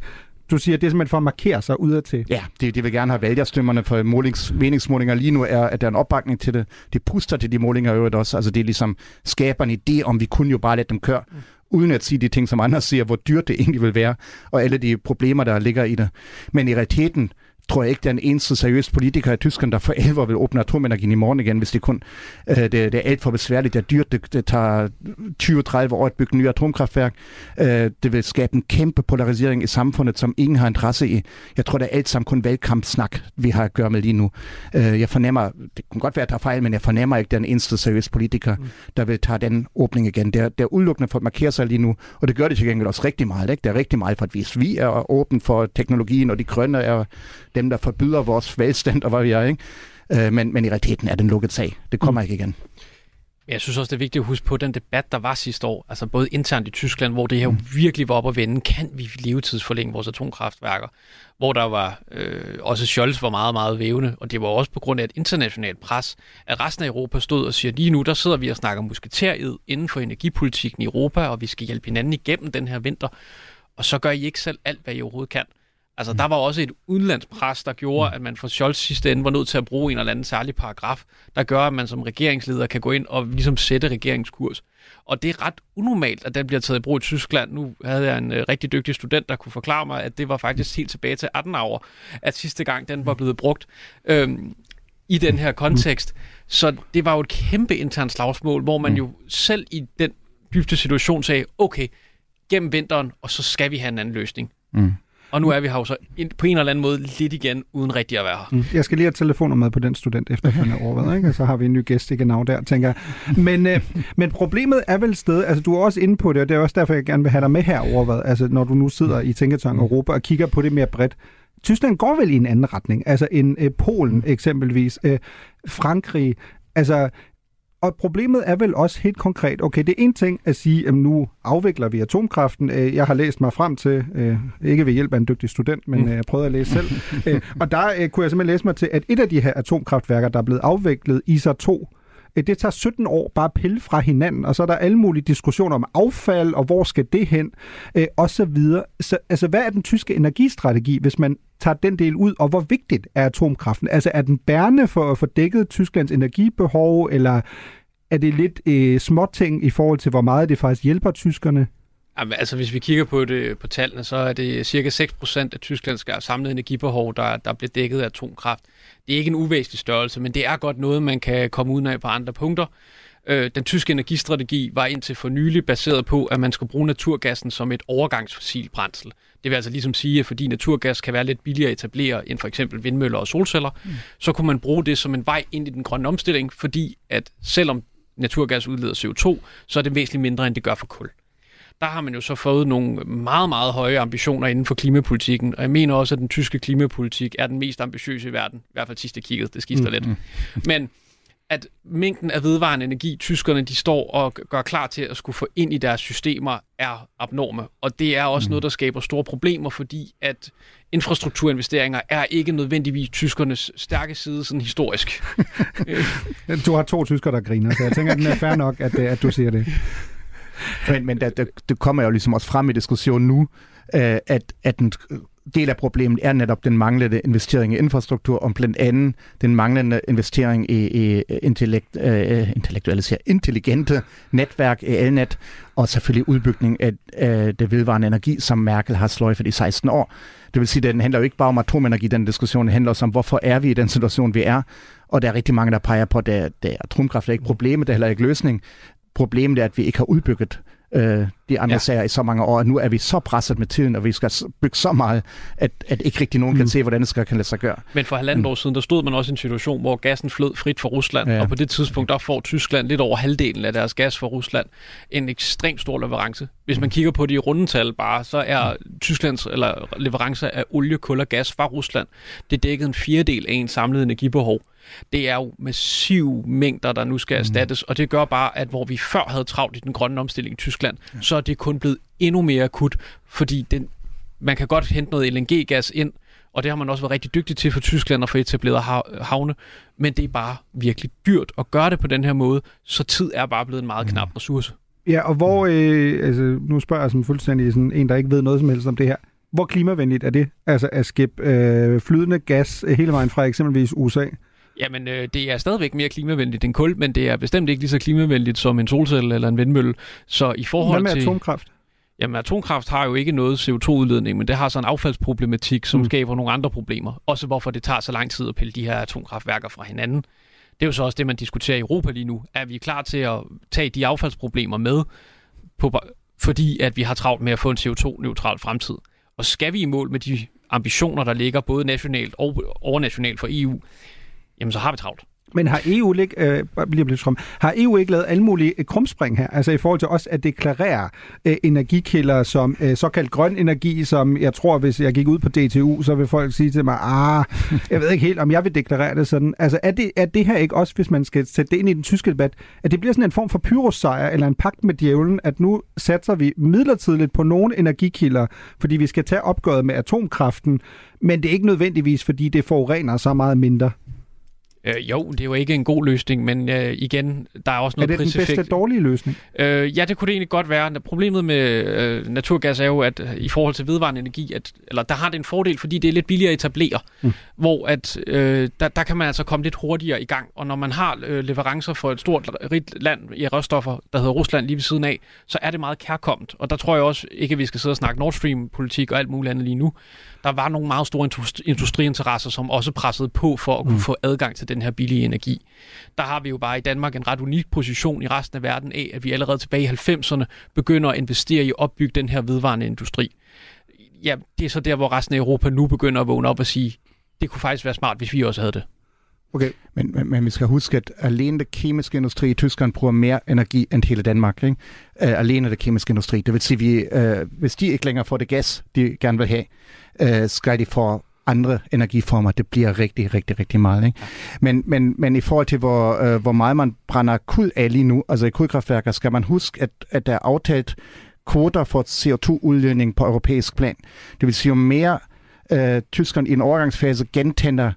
Du siger, det er simpelthen for at markere sig udadtil. Ja, de, de vil gerne have vælgerstemmerne for målings, meningsmålinger. Lige nu er, at der er en opbakning til det. De puster til de målinger i øvrigt også. Altså det er ligesom skaber en idé om, vi kunne jo bare lade dem køre, uden at sige de ting, som andre siger, hvor dyrt det egentlig vil være, og alle de problemer, der ligger i det. Men i realiteten tror jeg ikke, der er en eneste seriøs politiker i Tyskland, der for alvor vil åbne atomenergien i morgen igen, hvis det kun øh, det, det er alt for besværligt, det er dyrt, det, det tager 20-30 år at bygge nye atomkraftværk. Øh, det vil skabe en kæmpe polarisering i samfundet, som ingen har interesse i. Jeg tror, det er alt sammen kun valgkampsnak, vi har at gøre med lige nu. Øh, jeg fornemmer, det kan godt være, at jeg tager fejl, men jeg fornemmer ikke, der er en eneste seriøs politiker, mm. der vil tage den åbning igen. Det er, det er udelukkende for at markere sig lige nu, og det gør det til gengæld også rigtig meget. Ikke? Det er rigtig meget for at vise, vi er åben for teknologien, og de grønne er dem, der forbyder vores velstand og hvad vi er. Ikke? Øh, men, men i realiteten er den lukket sag. Det kommer mm. ikke igen. Jeg synes også, det er vigtigt at huske på den debat, der var sidste år, altså både internt i Tyskland, hvor det her jo virkelig var op at vende, kan vi levetidsforlænge vores atomkraftværker, hvor der var, øh, også Scholz var meget, meget vævende, og det var også på grund af et internationalt pres, at resten af Europa stod og siger, lige nu der sidder vi og snakker musketerid inden for energipolitikken i Europa, og vi skal hjælpe hinanden igennem den her vinter, og så gør I ikke selv alt, hvad I overhovedet kan. Altså, der var også et udenlandspres, der gjorde, at man fra Scholz sidste ende var nødt til at bruge en eller anden særlig paragraf, der gør, at man som regeringsleder kan gå ind og ligesom sætte regeringskurs. Og det er ret unormalt, at den bliver taget i brug i Tyskland. Nu havde jeg en øh, rigtig dygtig student, der kunne forklare mig, at det var faktisk helt tilbage til 18 år, at sidste gang den var blevet brugt øhm, i den her kontekst. Så det var jo et kæmpe internt slagsmål, hvor man jo selv i den dybte situation sagde, okay, gennem vinteren, og så skal vi have en anden løsning. Mm. Og nu er vi her jo så på en eller anden måde lidt igen, uden rigtig at være her. Mm. Jeg skal lige have telefonnummer med på den student efterfølgende [LAUGHS] overvejet, ikke? Og så har vi en ny gæst i genau der, tænker jeg. Men, øh, men problemet er vel sted, altså du er også inde på det, og det er også derfor, jeg gerne vil have dig med her overvejet, altså når du nu sidder i Tænketang Europa og kigger på det mere bredt. Tyskland går vel i en anden retning, altså en øh, Polen eksempelvis, øh, Frankrig, altså og problemet er vel også helt konkret, okay, det er en ting at sige, at nu afvikler vi atomkraften. Øh, Jeg har læst mig frem til, øh, ikke ved hjælp af en dygtig student, men øh, jeg prøvede at læse selv. [LAUGHS] Og der kunne jeg simpelthen læse mig til, at et af de her atomkraftværker, der er blevet afviklet, ISA 2, øh, Øh, det tager 17 år bare at pille fra hinanden, og så er der alle mulige diskussioner om affald, og hvor skal det hen, øh, og så videre. Så altså, hvad er den tyske energistrategi, hvis man tager den del ud, og hvor vigtigt er atomkraften? Altså, er den bærende for at få dækket Tysklands energibehov, eller er det lidt øh, småting i forhold til, hvor meget det faktisk hjælper tyskerne? Jamen, altså, hvis vi kigger på det på tallene, så er det cirka 6% af Tysklands samlede energibehov, der, der bliver dækket af atomkraft. Det er ikke en uvæsentlig størrelse, men det er godt noget, man kan komme ud af på andre punkter. Øh, den tyske energistrategi var indtil for nylig baseret på, at man skal bruge naturgassen som et overgangsfossil brændsel. Det vil altså ligesom sige, at fordi naturgas kan være lidt billigere at etablere end for eksempel vindmøller og solceller, mm. så kunne man bruge det som en vej ind i den grønne omstilling, fordi at selvom naturgas udleder CO2, så er det væsentligt mindre, end det gør for kul der har man jo så fået nogle meget, meget høje ambitioner inden for klimapolitikken, og jeg mener også, at den tyske klimapolitik er den mest ambitiøse i verden, i hvert fald sidst jeg kiggede, det skifter mm, lidt. Men at mængden af vedvarende energi, tyskerne de står og gør klar til at skulle få ind i deres systemer, er abnorme. Og det er også mm. noget, der skaber store problemer, fordi at infrastrukturinvesteringer er ikke nødvendigvis tyskernes stærke side, sådan historisk. [LAUGHS] Du har to tyskere, der griner, så jeg tænker, at den er fair nok, at, at du siger det. Men, men der, der, det kommer jo ligesom også frem i diskussionen nu, øh, at, at en del af problemet er netop den manglende investering i infrastruktur, og blandt andet den manglende investering i, i intellekt, øh, intellektuelle, intelligente netværk i elnet, og selvfølgelig udbygning af, øh, det vedvarende energi, som Merkel har sløjfet i 16 år. Det vil sige, at den handler jo ikke bare om atomenergi, den diskussion, handler også om, hvorfor er vi i den situation, vi er, og der er rigtig mange, der peger på, at det, det atomkraft er ikke problemet, det er heller ikke løsning. Problemet er, at vi ikke har udbygget øh, de andre ja. Sager i så mange år, at nu er vi så presset med tiden, og vi skal bygge så meget, at, at ikke rigtig nogen mm. kan se, hvordan det skal kan lade sig gøre. Men for halvandet år siden, der stod man også i en situation, hvor gassen flød frit fra Rusland, Ja. og på det tidspunkt, der får Tyskland lidt over halvdelen af deres gas fra Rusland. En ekstremt stor leverance. Hvis man kigger på de rundetal bare, så er Tysklands eller leverance af olie, kul og gas fra Rusland, det dækkede en fjerdedel af en samlet energibehov. Det er jo massive mængder, der nu skal erstattes, og det gør bare, at hvor vi før havde travlt i den grønne omstilling i Tyskland, ja. så er det kun blevet endnu mere akut, fordi den, man kan godt hente noget LNG-gas ind, og det har man også været rigtig dygtig til for Tyskland at få etableret hav- havne, men det er bare virkelig dyrt at gøre det på den her måde, så tid er bare blevet en meget knap ressource. Ja, og hvor, øh, altså, nu spørger jeg som fuldstændig sådan en, der ikke ved noget som helst om det her. Hvor klimavenligt er det? Altså at skibbe øh, flydende gas hele vejen fra eksempelvis USA? Jamen, øh, det er stadigvæk mere klimavenligt end kul, men det er bestemt ikke lige så klimavenligt som en solcelle eller en vindmølle. Så i forhold Hvad med til... atomkraft? Jamen, atomkraft har jo ikke noget CO2-udledning, men det har så en affaldsproblematik, som Mm. skaber nogle andre problemer. Også hvorfor det tager så lang tid at pille de her atomkraftværker fra hinanden. Det er jo så også det, man diskuterer i Europa lige nu. Er vi klar til at tage de affaldsproblemer med, på, fordi at vi har travlt med at få en CO2-neutral fremtid? Og skal vi i mål med de ambitioner, der ligger både nationalt og overnationalt for EU, jamen så har vi travlt. Men har EU, ikke, øh, lige blive har EU ikke lavet alle mulige øh, krumspring her? Altså i forhold til også at deklarere øh, energikilder som øh, såkaldt grøn energi, som jeg tror, hvis jeg gik ud på DTU, så vil folk sige til mig, ah, jeg ved ikke helt, om jeg vil deklarere det sådan. Altså er det, er det her ikke også, hvis man skal sætte det ind i den tyske debat, at det bliver sådan en form for pyrossejr eller en pagt med djævlen, at nu satser vi midlertidigt på nogle energikilder, fordi vi skal tage opgøret med atomkraften, men det er ikke nødvendigvis, fordi det forurener så meget mindre. Øh, jo, det er jo ikke en god løsning, men øh, igen, der er også Er noget det den priseffekt. bedste dårlige løsning? Øh, ja, det kunne det egentlig godt være. Problemet med øh, naturgas er jo, at øh, i forhold til vedvarende energi, at, eller der har det en fordel, fordi det er lidt billigere at etablere, mm. hvor at, øh, der, der kan man altså komme lidt hurtigere i gang. Og når man har øh, leverancer for et stort, rigt land i råstoffer, der hedder Rusland lige ved siden af, så er det meget kærkommet. Og der tror jeg også ikke, at vi skal sidde og snakke Nord Stream-politik og alt muligt andet lige nu. Der var nogle meget store industri- industriinteresser, som også pressede på for at kunne mm. få adgang til den her billige energi. Der har vi jo bare i Danmark en ret unik position i resten af verden af, at vi allerede tilbage i 90'erne begynder at investere i at opbygge den her vedvarende industri. Ja, det er så der, hvor resten af Europa nu begynder at vågne op og sige, det kunne faktisk være smart, hvis vi også havde det. Okay. Men, men, men vi skal huske, at alene den kemiske industri i Tyskland bruger mere energi end hele Danmark. Ikke? Uh, alene den kemiske industri. Det vil sige, vi, uh, hvis de ikke længere får det gas, de gerne vil have, uh, skal de få andre energiformer. Det bliver rigtig, rigtig, rigtig meget. Ikke? Men, men, men i forhold til, hvor, uh, hvor meget man brænder kul af lige nu, altså i kulkraftværker, skal man huske, at, at der er aftalt kvoter for CO2-udledning på europæisk plan. Det vil sige, jo mere uh, Tyskland i en overgangsfase gentænder øh,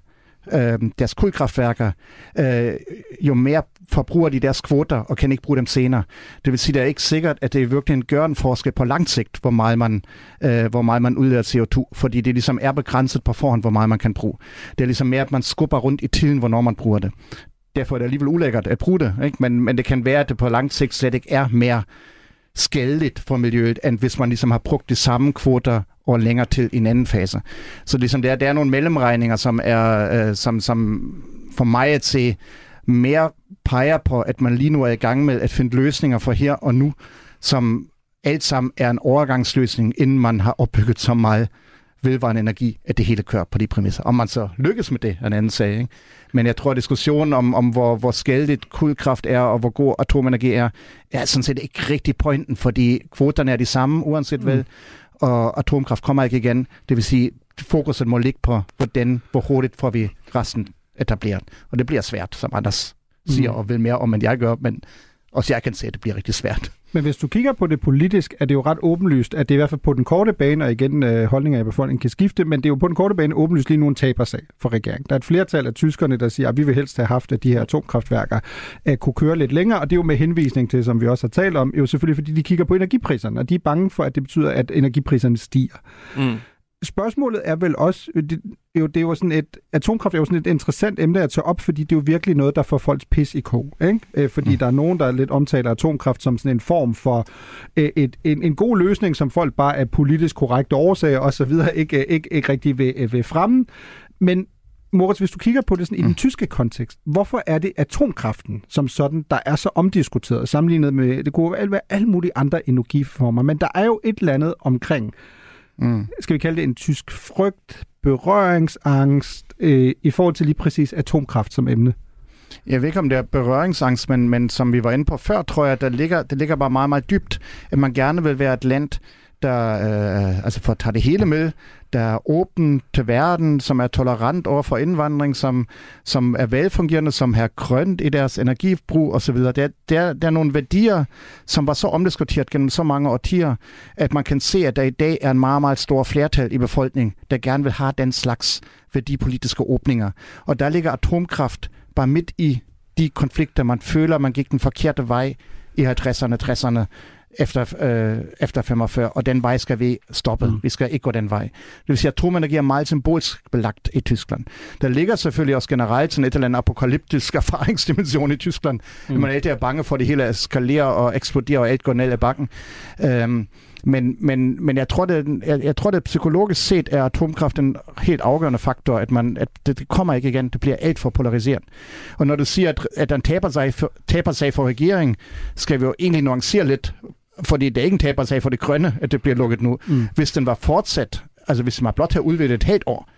øh, deres kulkraftværker, øh, jo mere forbruger de deres kvoter og kan ikke bruge dem senere. Det vil sige, det er ikke sikkert, at det virkelig gør en forskel på lang sigt, hvor meget man, øh, hvor meget man udleder CO2, fordi det ligesom er begrænset på forhånd, hvor meget man kan bruge. Det er ligesom mere, at man skubber rundt i tiden, hvornår man bruger det. Derfor er det alligevel ulækkert at bruge det, ikke? Men, men det kan være, at det på lang sigt slet ikke er mere skadeligt for miljøet, end hvis man ligesom har brugt de samme kvoter og længere til en anden fase. Så ligesom der, der er nogle mellemregninger, som er, øh, som, som for mig at se mere peger på, at man lige nu er i gang med at finde løsninger for her og nu, som alt sammen er en overgangsløsning, inden man har opbygget så meget vedvarende energi, at det hele kører på de præmisser. Om man så lykkes med det, er en anden sag. Ikke? Men jeg tror, at diskussionen om, om hvor, hvor skadeligt kulkraft er, og hvor god atomenergi er, er sådan set ikke rigtig pointen, fordi kvoterne er de samme, uanset mm. hvad, og atomkraft kommer ikke igen. Det vil sige, fokuset må ligge på, hvordan, hvor hurtigt får vi resten etableret. Og det bliver svært, som Anders siger, Mm. og vil mere om, end jeg gør, men også jeg kan se, at det bliver rigtig svært. Men hvis du kigger på det politisk, er det jo ret åbenlyst, at det er i hvert fald på den korte bane, og igen øh, holdninger i befolkningen kan skifte, men det er jo på den korte bane åbenlyst lige nu en tabersag for regeringen. Der er et flertal af tyskerne, der siger, at vi vil helst have haft, at de her atomkraftværker øh, kunne køre lidt længere, og det er jo med henvisning til, som vi også har talt om, jo selvfølgelig fordi de kigger på energipriserne, og de er bange for, at det betyder, at energipriserne stiger. Mm. Spørgsmålet er vel også, det, det, er jo, det er jo sådan et, atomkraft er jo sådan et interessant emne at tage op, fordi det er jo virkelig noget, der får folks pis i kog. Ikke? Øh, fordi mm. der er nogen, der lidt omtaler atomkraft som sådan en form for øh, et, en, en god løsning, som folk bare af politisk korrekte årsager osv. Ikke, ikke, ikke rigtig vil, øh, vil fremme. Men Moritz, hvis du kigger på det sådan, i den tyske kontekst, hvorfor er det atomkraften som sådan, der er så omdiskuteret, sammenlignet med, det kunne være alle mulige andre energiformer, men der er jo et eller andet omkring, Mm. skal vi kalde det en tysk frygt, berøringsangst, øh, i forhold til lige præcis atomkraft som emne? Jeg ved ikke, om det er berøringsangst, men, men som vi var inde på før, tror jeg, der ligger, det ligger bare meget, meget dybt, at man gerne vil være et land, der, øh, altså for at tage det hele med, der er åben til verden, som er tolerant over for indvandring, som, som er velfungerende, som har grønt i deres energibrug osv. Der, der, der er nogle værdier, som var så omdiskuteret gennem så mange årtier, at man kan se, at der i dag er en meget, meget stor flertal i befolkningen, der gerne vil have den slags værdipolitiske åbninger. Og der ligger atomkraft bare midt i de konflikter, man føler, man gik den forkerte vej i 50'erne, 60'erne, efter, øh, efter 45, og den vej skal vi stoppe. Mm. Vi skal ikke gå den vej. Det vil sige, at atomenergi er meget symbolsk belagt i Tyskland. Der ligger selvfølgelig også generelt sådan et eller andet apokalyptisk [LAUGHS] erfaringsdimension i Tyskland. Mm. Man altid er bange for, at det hele eskalerer og eksploderer, og alt går ned ad bakken. Øhm, men, men, men jeg, tror, det, jeg, jeg tror, det psykologisk set er atomkraft en helt afgørende faktor, at, man, at det, det kommer ikke igen. Det bliver alt for polariseret. Og når du siger, at, at den taber sig, for, taber sig for regeringen, skal vi jo egentlig nuancere lidt, fordi det er ikke en taber sig for det grønne, at det bliver lukket nu. Mm. Hvis den var fortsat, altså hvis man blot har udvidet et helt år,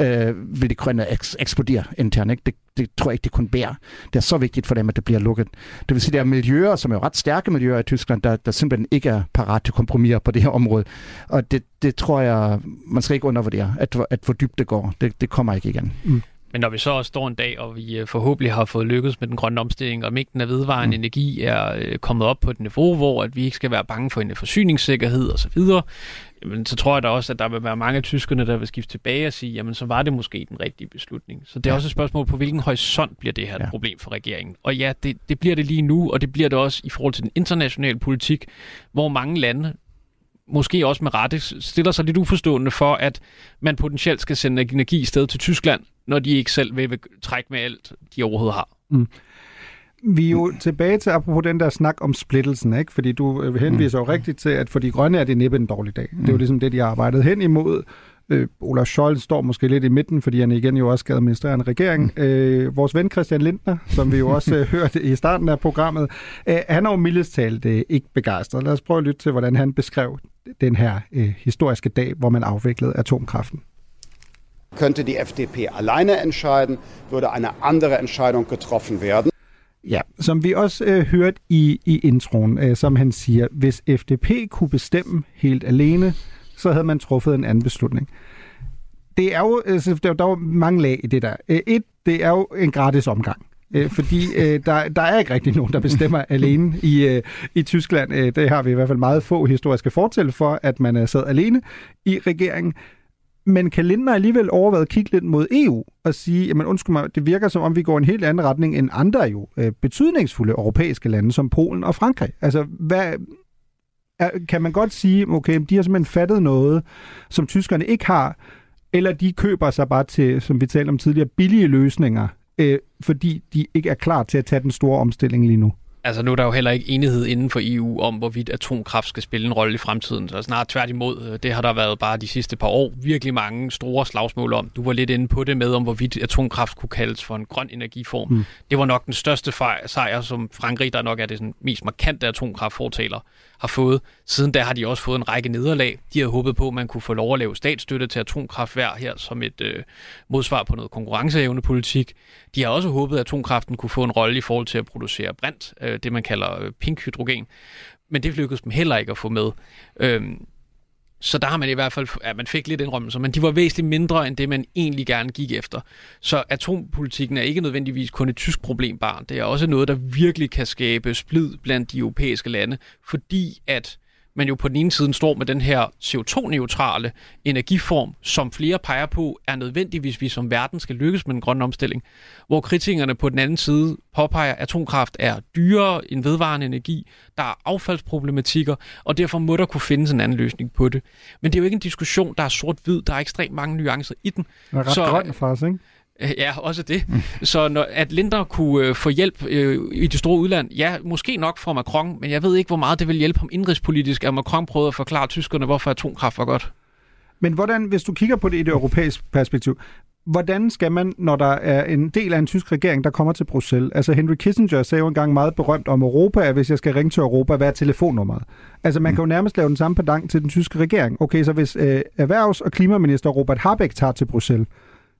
øh, vil det grønne eks- eksplodere internt. Ikke? Det, det tror jeg ikke, det kun bærer. Det er så vigtigt for dem, at det bliver lukket. Det vil sige, der er miljøer, som er ret stærke miljøer i Tyskland, der, der simpelthen ikke er parat til kompromiser på det her område. Og det, det tror jeg, man skal ikke undervurdere, at, at hvor dybt det går. Det, det kommer ikke igen. Mm. Men når vi så også står en dag, og vi øh, forhåbentlig har fået lykkes med den grønne omstilling, og mængden af vedvarende mm. energi er øh, kommet op på et niveau, hvor at vi ikke skal være bange for en forsyningssikkerhed osv., jamen, så tror jeg da også, at der vil være mange af tyskerne, der vil skifte tilbage og sige, jamen så var det måske den rigtige beslutning. Så det er ja. også et spørgsmål på, hvilken horisont bliver det her ja. et problem for regeringen. Og ja, det, det bliver det lige nu, og det bliver det også i forhold til den internationale politik, hvor mange lande måske også med rette, stiller sig lidt uforstående for, at man potentielt skal sende energi i stedet til Tyskland, når de ikke selv vil, trække med alt, de overhovedet har. Mm. Vi er jo tilbage til, apropos den der snak om splittelsen, ikke? fordi du øh, henviser jo rigtigt til, at for de grønne er det næppe en dårlig dag. Det er jo ligesom det, de har arbejdet hen imod. Øh, Olaf Scholz står måske lidt i midten, fordi han igen jo også skal administrere en regering. Mm. Øh, vores ven Christian Lindner, som vi jo [LAUGHS] også øh, hørte i starten af programmet, øh, han er jo mildest talt øh, ikke begejstret. Lad os prøve at lytte til, hvordan han beskrev den her øh, historiske dag, hvor man afviklede atomkraften. Könnte die FDP alleine entscheiden, würde eine andere Entscheidung getroffen werden. Ja, som vi også øh, hørte i, i introen, øh, som han siger, hvis FDP kunne bestemme helt alene, så havde man truffet en anden beslutning. Det er jo, altså, der, der er jo mange lag i det der. Øh, et, det er jo en gratis omgang. Øh, fordi øh, der, der er ikke rigtig nogen, der bestemmer [LAUGHS] alene i, øh, i Tyskland. Øh, det har vi i hvert fald meget få historiske fortælle for, at man er sad alene i regeringen. Men kan Lindner alligevel overveje at kigge lidt mod EU og sige, jamen undskyld mig, det virker som om, vi går en helt anden retning end andre jo øh, betydningsfulde europæiske lande, som Polen og Frankrig. Altså, hvad, kan man godt sige, okay, de har simpelthen fattet noget, som tyskerne ikke har, eller de køber sig bare til, som vi talte om tidligere, billige løsninger, øh, fordi de ikke er klar til at tage den store omstilling lige nu? Altså nu er der jo heller ikke enighed inden for EU om, hvorvidt atomkraft skal spille en rolle i fremtiden. Så snart tværtimod, øh, det har der været bare de sidste par år virkelig mange store slagsmål om. Du var lidt inde på det med, om hvorvidt atomkraft kunne kaldes for en grøn energiform. Mm. Det var nok den største sejr, som Frankrig, der nok er det sådan mest markante atomkraftfortaler, har fået. Siden da har de også fået en række nederlag. De havde håbet på, at man kunne få lov at lave statsstøtte til atomkraftværk her som et øh, modsvar på noget konkurrenceevnepolitik. De har også håbet, at atomkraften kunne få en rolle i forhold til at producere brint, øh, det man kalder øh, pink hydrogen. Men det lykkedes dem heller ikke at få med. Øhm, så der har man i hvert fald, ja, man fik lidt indrømmelser, men de var væsentligt mindre end det, man egentlig gerne gik efter. Så atompolitikken er ikke nødvendigvis kun et tysk problem bare. Det er også noget, der virkelig kan skabe splid blandt de europæiske lande, fordi at man jo på den ene side står med den her CO2-neutrale energiform, som flere peger på, er nødvendig, hvis vi som verden skal lykkes med den grønne omstilling. Hvor kritikerne på den anden side påpeger, at atomkraft er dyrere end vedvarende energi, der er affaldsproblematikker, og derfor må der kunne findes en anden løsning på det. Men det er jo ikke en diskussion, der er sort-hvid, der er ekstremt mange nuancer i den. Det er ret Så, grøn faktisk, ikke? [LAUGHS] Ja, også det. Så når, at Lindner kunne øh, få hjælp øh, i det store udland, ja, måske nok fra Macron, men jeg ved ikke, hvor meget det vil hjælpe ham indrigspolitisk, at Macron prøvede at forklare tyskerne, hvorfor atomkraft var godt. Men hvordan, hvis du kigger på det i det europæiske perspektiv, hvordan skal man, når der er en del af en tysk regering, der kommer til Bruxelles? Altså Henry Kissinger sagde jo engang meget berømt om Europa, at hvis jeg skal ringe til Europa, hvad er telefonnummeret? Altså man kan jo nærmest lave den samme pedang til den tyske regering. Okay, så hvis øh, erhvervs- og klimaminister Robert Habeck tager til Bruxelles,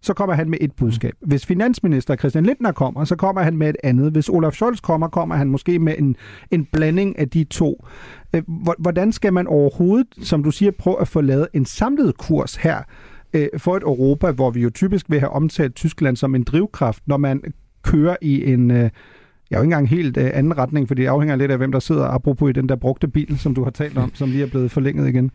så kommer han med et budskab. Hvis finansminister Christian Lindner kommer, så kommer han med et andet. Hvis Olaf Scholz kommer, kommer han måske med en, en blanding af de to. Øh, hvor- Hvordan skal man overhovedet, som du siger, prøve at få lavet en samlet kurs her øh, for et Europa, hvor vi jo typisk vil have omtalt Tyskland som en drivkraft, når man kører i en... Øh, jeg er jo ikke engang helt øh, anden retning, for det afhænger lidt af, hvem der sidder, apropos i den der brugte bil, som du har talt om, som lige er blevet forlænget igen.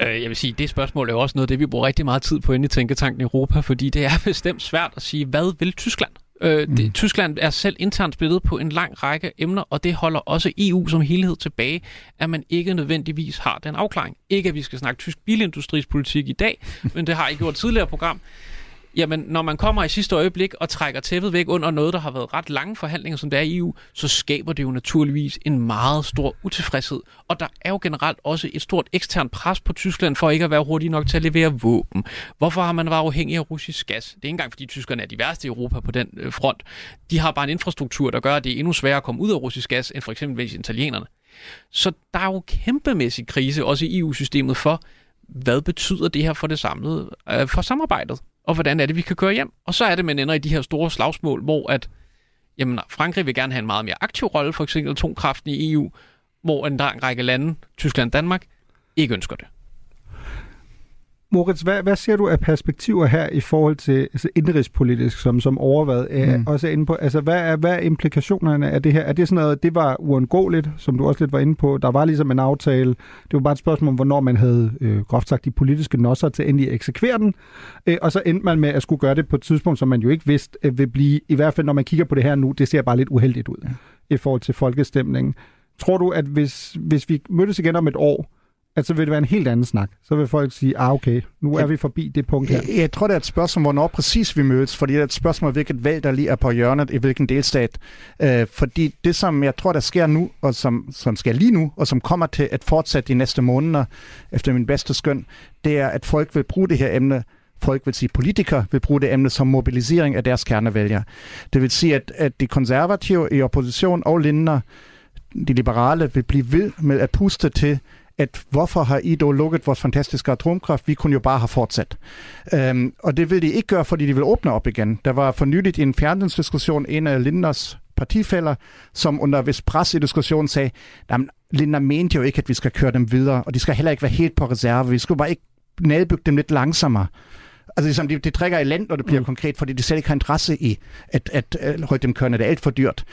Øh, jeg vil sige, det spørgsmål er jo også noget det, vi bruger rigtig meget tid på inde i Tænketanken Europa, fordi det er [LAUGHS] bestemt svært at sige, hvad vil Tyskland? Øh, det, Tyskland er selv internt splittet på en lang række emner, og det holder også EU som helhed tilbage, at man ikke nødvendigvis har den afklaring. Ikke at vi skal snakke tysk bilindustris politik i dag, [LAUGHS] men det har jeg gjort tidligere program. Jamen, når man kommer i sidste øjeblik og trækker tæppet væk under noget, der har været ret lange forhandlinger, som det er i EU, så skaber det jo naturligvis en meget stor utilfredshed. Og der er jo generelt også et stort eksternt pres på Tyskland for ikke at være hurtig nok til at levere våben. Hvorfor har man været afhængig af russisk gas? Det er ikke engang, fordi tyskerne er de værste i Europa på den øh, front. De har bare en infrastruktur, der gør, at det er endnu sværere at komme ud af russisk gas, end for eksempel italienerne. Så der er jo kæmpemæssig krise, også i EU-systemet, for, hvad betyder det her for det samlede, øh, for samarbejdet? Og hvordan er det, vi kan køre hjem? Og så er det, man ender i de her store slagsmål, hvor at, jamen, Frankrig vil gerne have en meget mere aktiv rolle, for eksempel atomkraften i EU, hvor en lang række lande, Tyskland og Danmark, ikke ønsker det. Moritz, hvad, hvad ser du af perspektiver her i forhold til altså indrigspolitisk, som, som overvejet er Mm. også er inde på? Altså, hvad er, hvad er implikationerne af det her? Er det sådan noget, det var uundgåeligt, som du også lidt var inde på? Der var ligesom en aftale. Det var bare et spørgsmål om, hvornår man havde øh, groft sagt de politiske nosser til endelig at eksekvere den. Øh, og så endte man med at skulle gøre det på et tidspunkt, som man jo ikke vidste øh, vil blive, i hvert fald når man kigger på det her nu, det ser bare lidt uheldigt ud ja. i forhold til folkestemningen. Tror du, at hvis, hvis vi mødtes igen om et år, at så vil det være en helt anden snak. Så vil folk sige, ah okay, nu er vi forbi det punkt her. Jeg, jeg tror, det er et spørgsmål, hvornår præcis vi mødes, fordi det er et spørgsmål, hvilket valg, der lige er på hjørnet i hvilken delstat. Øh, fordi det, som jeg tror, der sker nu, og som, som sker lige nu, og som kommer til at fortsætte de næste måneder, efter min bedste skøn, det er, at folk vil bruge det her emne folk vil sige, politikere vil bruge det emne som mobilisering af deres kernevælgere. Det vil sige, at, at de konservative i opposition og Lindner, de liberale, vil blive ved med at puste til, at hvorfor har I dog lukket vores fantastiske atomkraft? Vi kunne jo bare have fortsat. Øhm, og det vil de ikke gøre, fordi de vil åbne op igen. Der var for nyligt i en fjernsynsdiskussion en af Linders partifælder, som under vis pres i diskussionen sagde, jamen, Lindner mente jo ikke, at vi skal køre dem videre, og de skal heller ikke være helt på reserve. Vi skulle bare ikke nedbygge dem lidt langsommere. Altså ligesom, de, de trækker i land, når det bliver mm. konkret, fordi de selv ikke har interesse i at, at, at holde dem kørende. Det er alt for dyrt.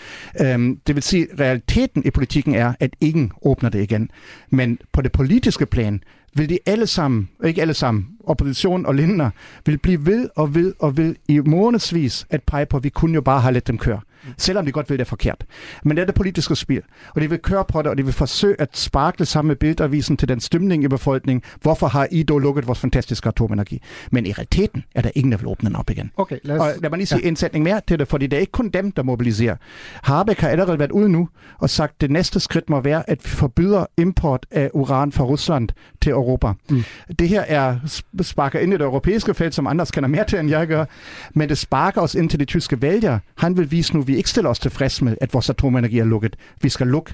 Øhm, det vil sige, realiteten i politikken er, at ingen åbner det igen. Men på det politiske plan vil de alle sammen, ikke alle sammen, opposition og Lindner, vil blive ved og ved og ved i månedsvis at pege på, at vi kunne jo bare have let dem køre. Selvom de godt ved, det er forkert. Men det er det politiske spil. Og de vil køre på det, og de vil forsøge at sparkle sammen med bildavisen til den stemning i befolkningen. Hvorfor har I dog lukket vores fantastiske atomenergi? Men i realiteten er der ingen, der vil åbne den op igen. Okay, lad os... Og lad mig lige sige ja. en sætning mere til det, fordi det er ikke kun dem, der mobiliserer. Harbeck har allerede været ude nu og sagt, at det næste skridt må være, at vi forbyder import af uran fra Rusland til Europa. Mm. Det her er sparker ind i det europæiske felt, som andre kender mere til, end jeg gør, men det sparker os ind til de tyske vælgere. Han vil vise nu, at vi ikke stiller os tilfreds med, at vores atomenergi er lukket. Vi skal lukke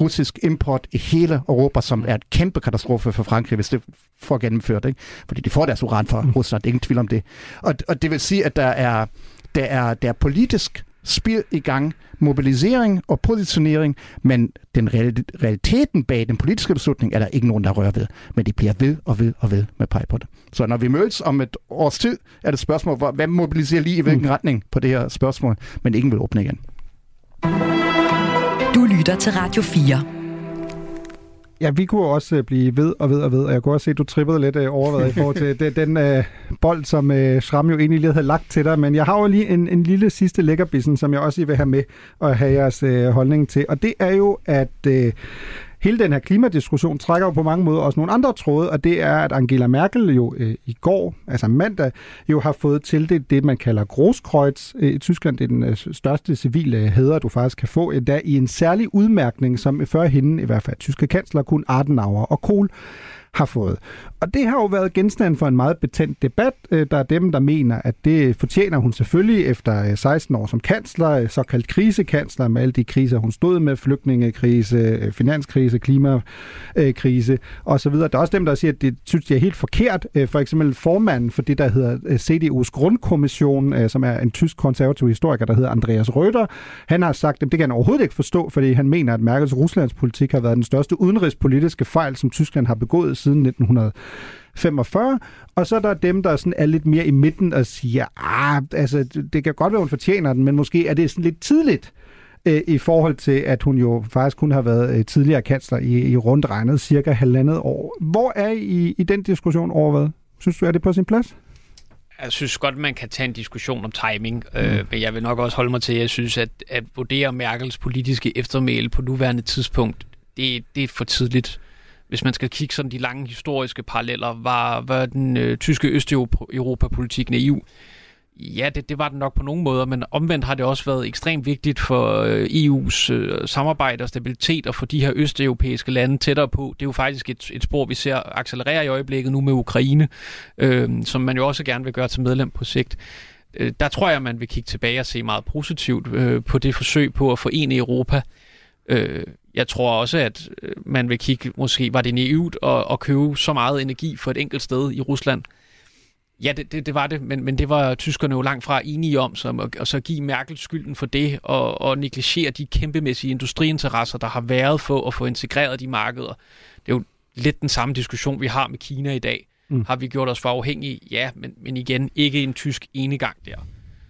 russisk import i hele Europa, som er et kæmpe katastrofe for Frankrig, hvis det får gennemført. Ikke? Fordi de får deres uran fra Rusland, ingen tvivl om det. Og, og det vil sige, at der er, der er, der er politisk spil i gang, mobilisering og positionering, men den realiteten bag den politiske beslutning er der ikke nogen, der rører ved. Men de bliver ved og ved og ved med pege på det. Så når vi mødes om et års tid, er det et spørgsmål, hvem mobiliserer lige i hvilken mm. retning på det her spørgsmål, men ingen vil åbne igen. Du lytter til Radio 4. Ja, vi kunne også øh, blive ved og ved og ved, og jeg kunne også se, at du trippede lidt øh, overvejet i forhold til [LAUGHS] den, den øh, bold, som øh, Schramm jo egentlig lige havde lagt til dig. Men jeg har jo lige en, en lille sidste lækkerbissen, som jeg også vil have med og have jeres øh, holdning til. Og det er jo, at øh, hele den her klimadiskussion trækker jo på mange måder også nogle andre tråde, og det er, at Angela Merkel jo øh, i går, altså mandag, jo har fået tildelt det, man kalder Großkreuz øh, i Tyskland. Det er den øh, største civile øh, hæder, du faktisk kan få, øh, endda i en særlig udmærkning, som før hende, i hvert fald tyske kansler, kun Adenauer og Kohl har fået. Og det har jo været genstand for en meget betændt debat. Øh, der er dem, der mener, at det fortjener hun selvfølgelig efter øh, 16 år som kansler, øh, såkaldt krisekansler med alle de kriser, hun stod med, flygtningekrise, finanskrise, klimakrise osv. Der er også dem, der siger, at det synes, de er helt forkert. For eksempel formanden for det, der hedder CDU's grundkommission, som er en tysk konservativ historiker, der hedder Andreas Røder, han har sagt, at det kan han overhovedet ikke forstå, fordi han mener, at Merkels Ruslands politik har været den største udenrigspolitiske fejl, som Tyskland har begået siden 1900 1945. Og så er der dem, der sådan er lidt mere i midten og siger, ah, altså, det kan godt være, hun fortjener den, men måske er det sådan lidt tidligt øh, i forhold til, at hun jo faktisk kun har været øh, tidligere kansler i, i rundt regnet cirka halvandet år. Hvor er I i, i den diskussion over hvad? Synes du, er det på sin plads? Jeg synes godt, man kan tage en diskussion om timing, mm. øh, men jeg vil nok også holde mig til, at jeg synes, at, at vurdere Merkels politiske eftermæle på nuværende tidspunkt, det, det er for tidligt. Hvis man skal kigge sådan de lange historiske paralleller, var, var den øh, tyske Østeuropa-politik naiv? Ja, det, det var den nok på nogle måder, men omvendt har det også været ekstremt vigtigt for øh, EU's øh, samarbejde og stabilitet at få de her østeuropæiske lande tættere på. Det er jo faktisk et, et spor, vi ser accelerere i øjeblikket nu med Ukraine, øh, som man jo også gerne vil gøre til medlem på sigt. Øh, der tror jeg, man vil kigge tilbage og se meget positivt øh, på det forsøg på at forene Europa. Øh, jeg tror også, at øh, man vil kigge, måske var det naivt at, at købe så meget energi for et enkelt sted i Rusland. Ja, det, det, det var det, men, men det var tyskerne jo langt fra enige om, så, og, og så give Merkel skylden for det, og, og negligere de kæmpemæssige industriinteresser, der har været for at få integreret de markeder. Det er jo lidt den samme diskussion, vi har med Kina i dag. Mm. Har vi gjort os for afhængige? Ja, men, men igen, ikke en tysk enegang der.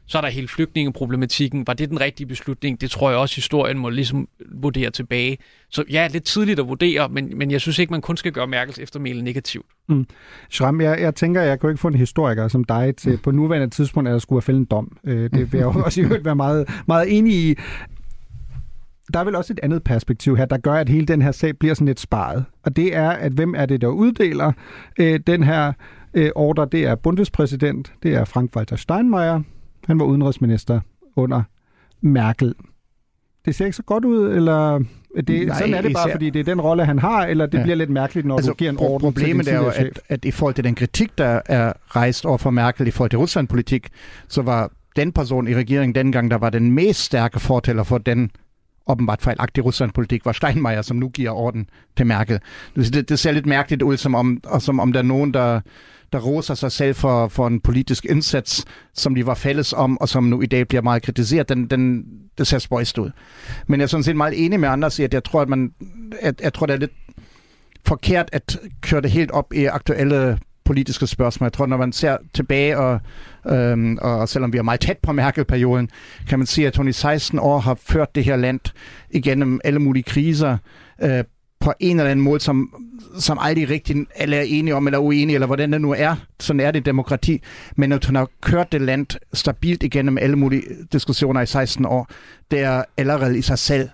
Så er der hele flygtningeproblematikken. Var det den rigtige beslutning? Det tror jeg også, historien må ligesom vurdere tilbage. Så ja, lidt tidligt at vurdere, men, men jeg synes ikke, man kun skal gøre Merkels eftermæle negativt. Mm. Schramm, jeg, jeg tænker, jeg kunne ikke få en historiker som dig til mm. på nuværende tidspunkt, at der skulle have fældet en dom. Øh, det vil jeg [LAUGHS] også i øvrigt være meget, meget enig i. Der er vel også et andet perspektiv her, der gør, at hele den her sag bliver sådan lidt sparet. Og det er, at hvem er det, der uddeler øh, den her øh, ordre? Det er bundespræsident, det er Frank-Walter Steinmeier. Han var udenrigsminister under Merkel. Det ser ikke så godt ud, eller det, Nej, sådan er det bare, især- fordi det er den rolle, han har, eller det Ja. bliver lidt mærkeligt, når altså, du giver en ordre Problemet til er jo, at, at i forhold til den kritik, der er rejst over for Merkel i forhold til Rusland-politik, så var den person i regeringen dengang, der var den mest stærke fortæller for den åbenbart fejlagtige Rusland-politik, var Steinmeier, som nu giver orden til Merkel. Det, det ser lidt mærkeligt ud, som om, og som om der er nogen, der, der roser sig selv for, for en politisk indsats, som de var fælles om, og som nu i dag bliver meget kritiseret. Den, den, det ser spøjst ud. Men jeg er sådan set meget enig med andre at jeg tror, at man, at, jeg tror, det er lidt forkert at køre det helt op i aktuelle politiske spørgsmål. Jeg tror, når man ser tilbage, og, øhm, og selvom vi er meget tæt på Merkel-perioden, kan man sige, at hun i 16 år har ført det her land igennem alle mulige kriser øh, på en eller anden måde, som, som aldrig rigtig alle er enige om, eller uenige, eller hvordan det nu er. Sådan er det demokrati. Men at hun har kørt det land stabilt igennem alle mulige diskussioner i 16 år, det er allerede i sig selv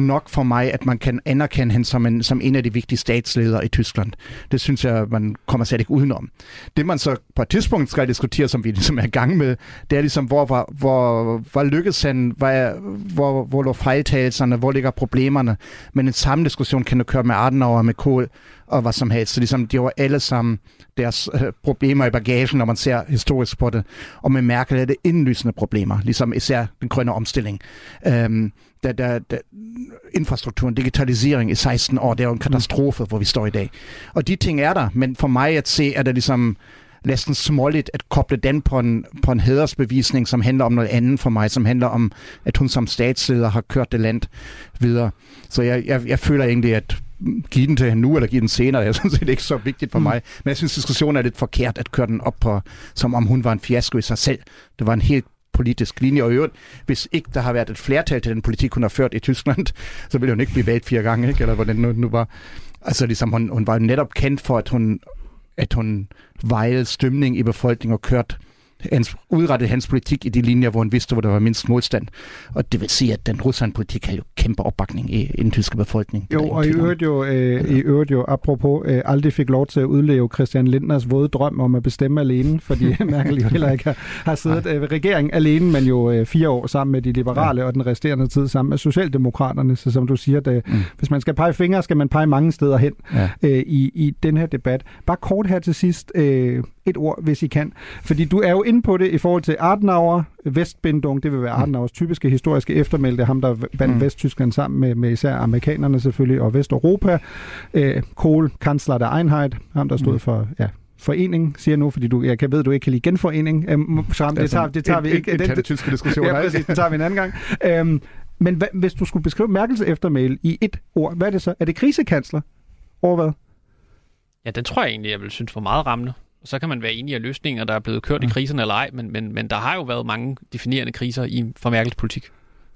nok for mig, at man kan anerkende hende som en, som en af de vigtige statsledere i Tyskland. Det synes jeg, man kommer slet ikke udenom. Det man så på et tidspunkt skal diskutere, som vi ligesom er i gang med, det er ligesom, hvor, hvor, hvor, hvor lykkes han, hvor, hvor, hvor lå fejltagelserne, hvor ligger problemerne. Men en samme diskussion kan du køre med Adenauer, med Kohl og hvad som helst. Så ligesom, de har alle sammen deres øh, problemer i bagagen, når man ser historisk på det. Og med Merkel er det indlysende problemer, ligesom især den grønne omstilling. Øhm, der, der, der, infrastrukturen, digitalisering i 16 år, det er jo en katastrofe, mm. hvor vi står i dag. Og de ting er der, men for mig at se, er det ligesom næsten småligt at koble den på en, på en hædersbevisning, som handler om noget andet for mig, som handler om, at hun som statsleder har kørt det land videre. Så jeg, jeg, jeg føler egentlig, at give den til hende nu, eller give den senere, er [LAUGHS] sådan set ikke så vigtigt for Mm. mig. Men jeg synes, diskussionen er lidt forkert at køre den op på, som om hun var en fiasko i sig selv. Det var en helt politisk linje, og i øvrigt, hvis ikke der har været et flertal til den politik, hun har ført i Tyskland, [LAUGHS] så ville hun ikke blive valgt fire gange, ikke? eller hvordan det nu, nu var. Altså ligesom, hun, hun var netop kendt for, at hun, at hun vejede stemning i befolkningen og kørt hans, udrettet hans politik i de linjer, hvor han vidste, hvor der var mindst modstand. Og det vil sige, at den Rusland-politik har jo kæmpe opbakning i, i den tyske befolkning. Jo, og i øvrigt jo, øh, i øvrigt jo apropos, øh, aldrig fik lov til at udleve Christian Lindners våde drøm om at bestemme alene, fordi [LAUGHS] Merkel jo heller ikke har, har siddet øh, ved regeringen alene, men jo øh, fire år sammen med de liberale, ja. og den resterende tid sammen med Socialdemokraterne. Så som du siger, det, mm. hvis man skal pege fingre, skal man pege mange steder hen Ja. øh, i, i den her debat. Bare kort her til sidst, øh, et ord, hvis I kan. Fordi du er jo inde på det i forhold til Adenauer, Vestbindung, det vil være Adenauers typiske historiske eftermælte, ham der bandt mm. Mm. Vesttyskland sammen med, med især amerikanerne selvfølgelig, og Vesteuropa. Øh, Kohl, kansler der Einheit, ham der stod Mm. for ja, forening, siger jeg nu, fordi du, jeg kan, ved, du ikke kan lide genforening. Øhm, Shram, det, tager, det tager vi ikke. Den, Den- den, tyske diskussion. Ja, præcis, den tager vi en anden gang. Øhm, men hvad, hvis du skulle beskrive Merkels eftermæle i et ord, hvad er det så? Er det krisekansler? Over hvad? Ja, den tror jeg egentlig, jeg vil synes var meget rammende. Så kan man være enig i løsninger, der er blevet kørt i kriserne eller ej, men, men, men der har jo været mange definerende kriser i for Merkels politik.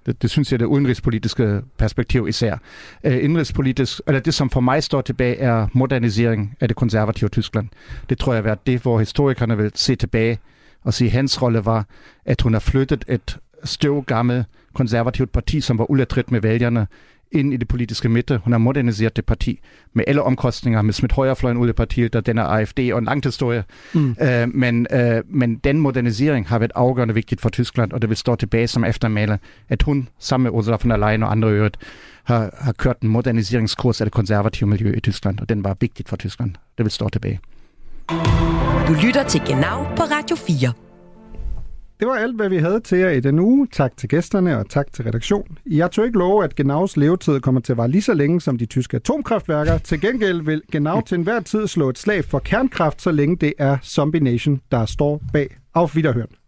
Det, det synes jeg, det udenrigspolitiske perspektiv især. Øh, indrigspolitisk, eller det, som for mig står tilbage, er modernisering af det konservative Tyskland. Det tror jeg været det, hvor historikerne vil se tilbage og sige, at hans rolle var, at hun har flyttet et støvgammelt konservativt parti, som var uletrit med vælgerne, ind i det politiske midte. Hun har moderniseret det parti med alle omkostninger, med smidt højrefløjen ud af partiet, der den er AFD og en lang historie. Mm. Øh, men, øh, men den modernisering har været afgørende vigtigt for Tyskland, og det vil stå tilbage som eftermæle, at hun sammen med Ursula von der Leyen og andre øvrigt har, har kørt en moderniseringskurs af det konservative miljø i Tyskland, og den var vigtigt for Tyskland. Det vil stå tilbage. Du lytter til Genau på Radio 4. Det var alt, hvad vi havde til jer i den uge. Tak til gæsterne og tak til redaktion. Jeg tør ikke love, at Genaus levetid kommer til at vare lige så længe som de tyske atomkraftværker. Til gengæld vil Genau til enhver tid slå et slag for kernkraft, så længe det er Zombie Nation, der står bag. Auf Wiederhören.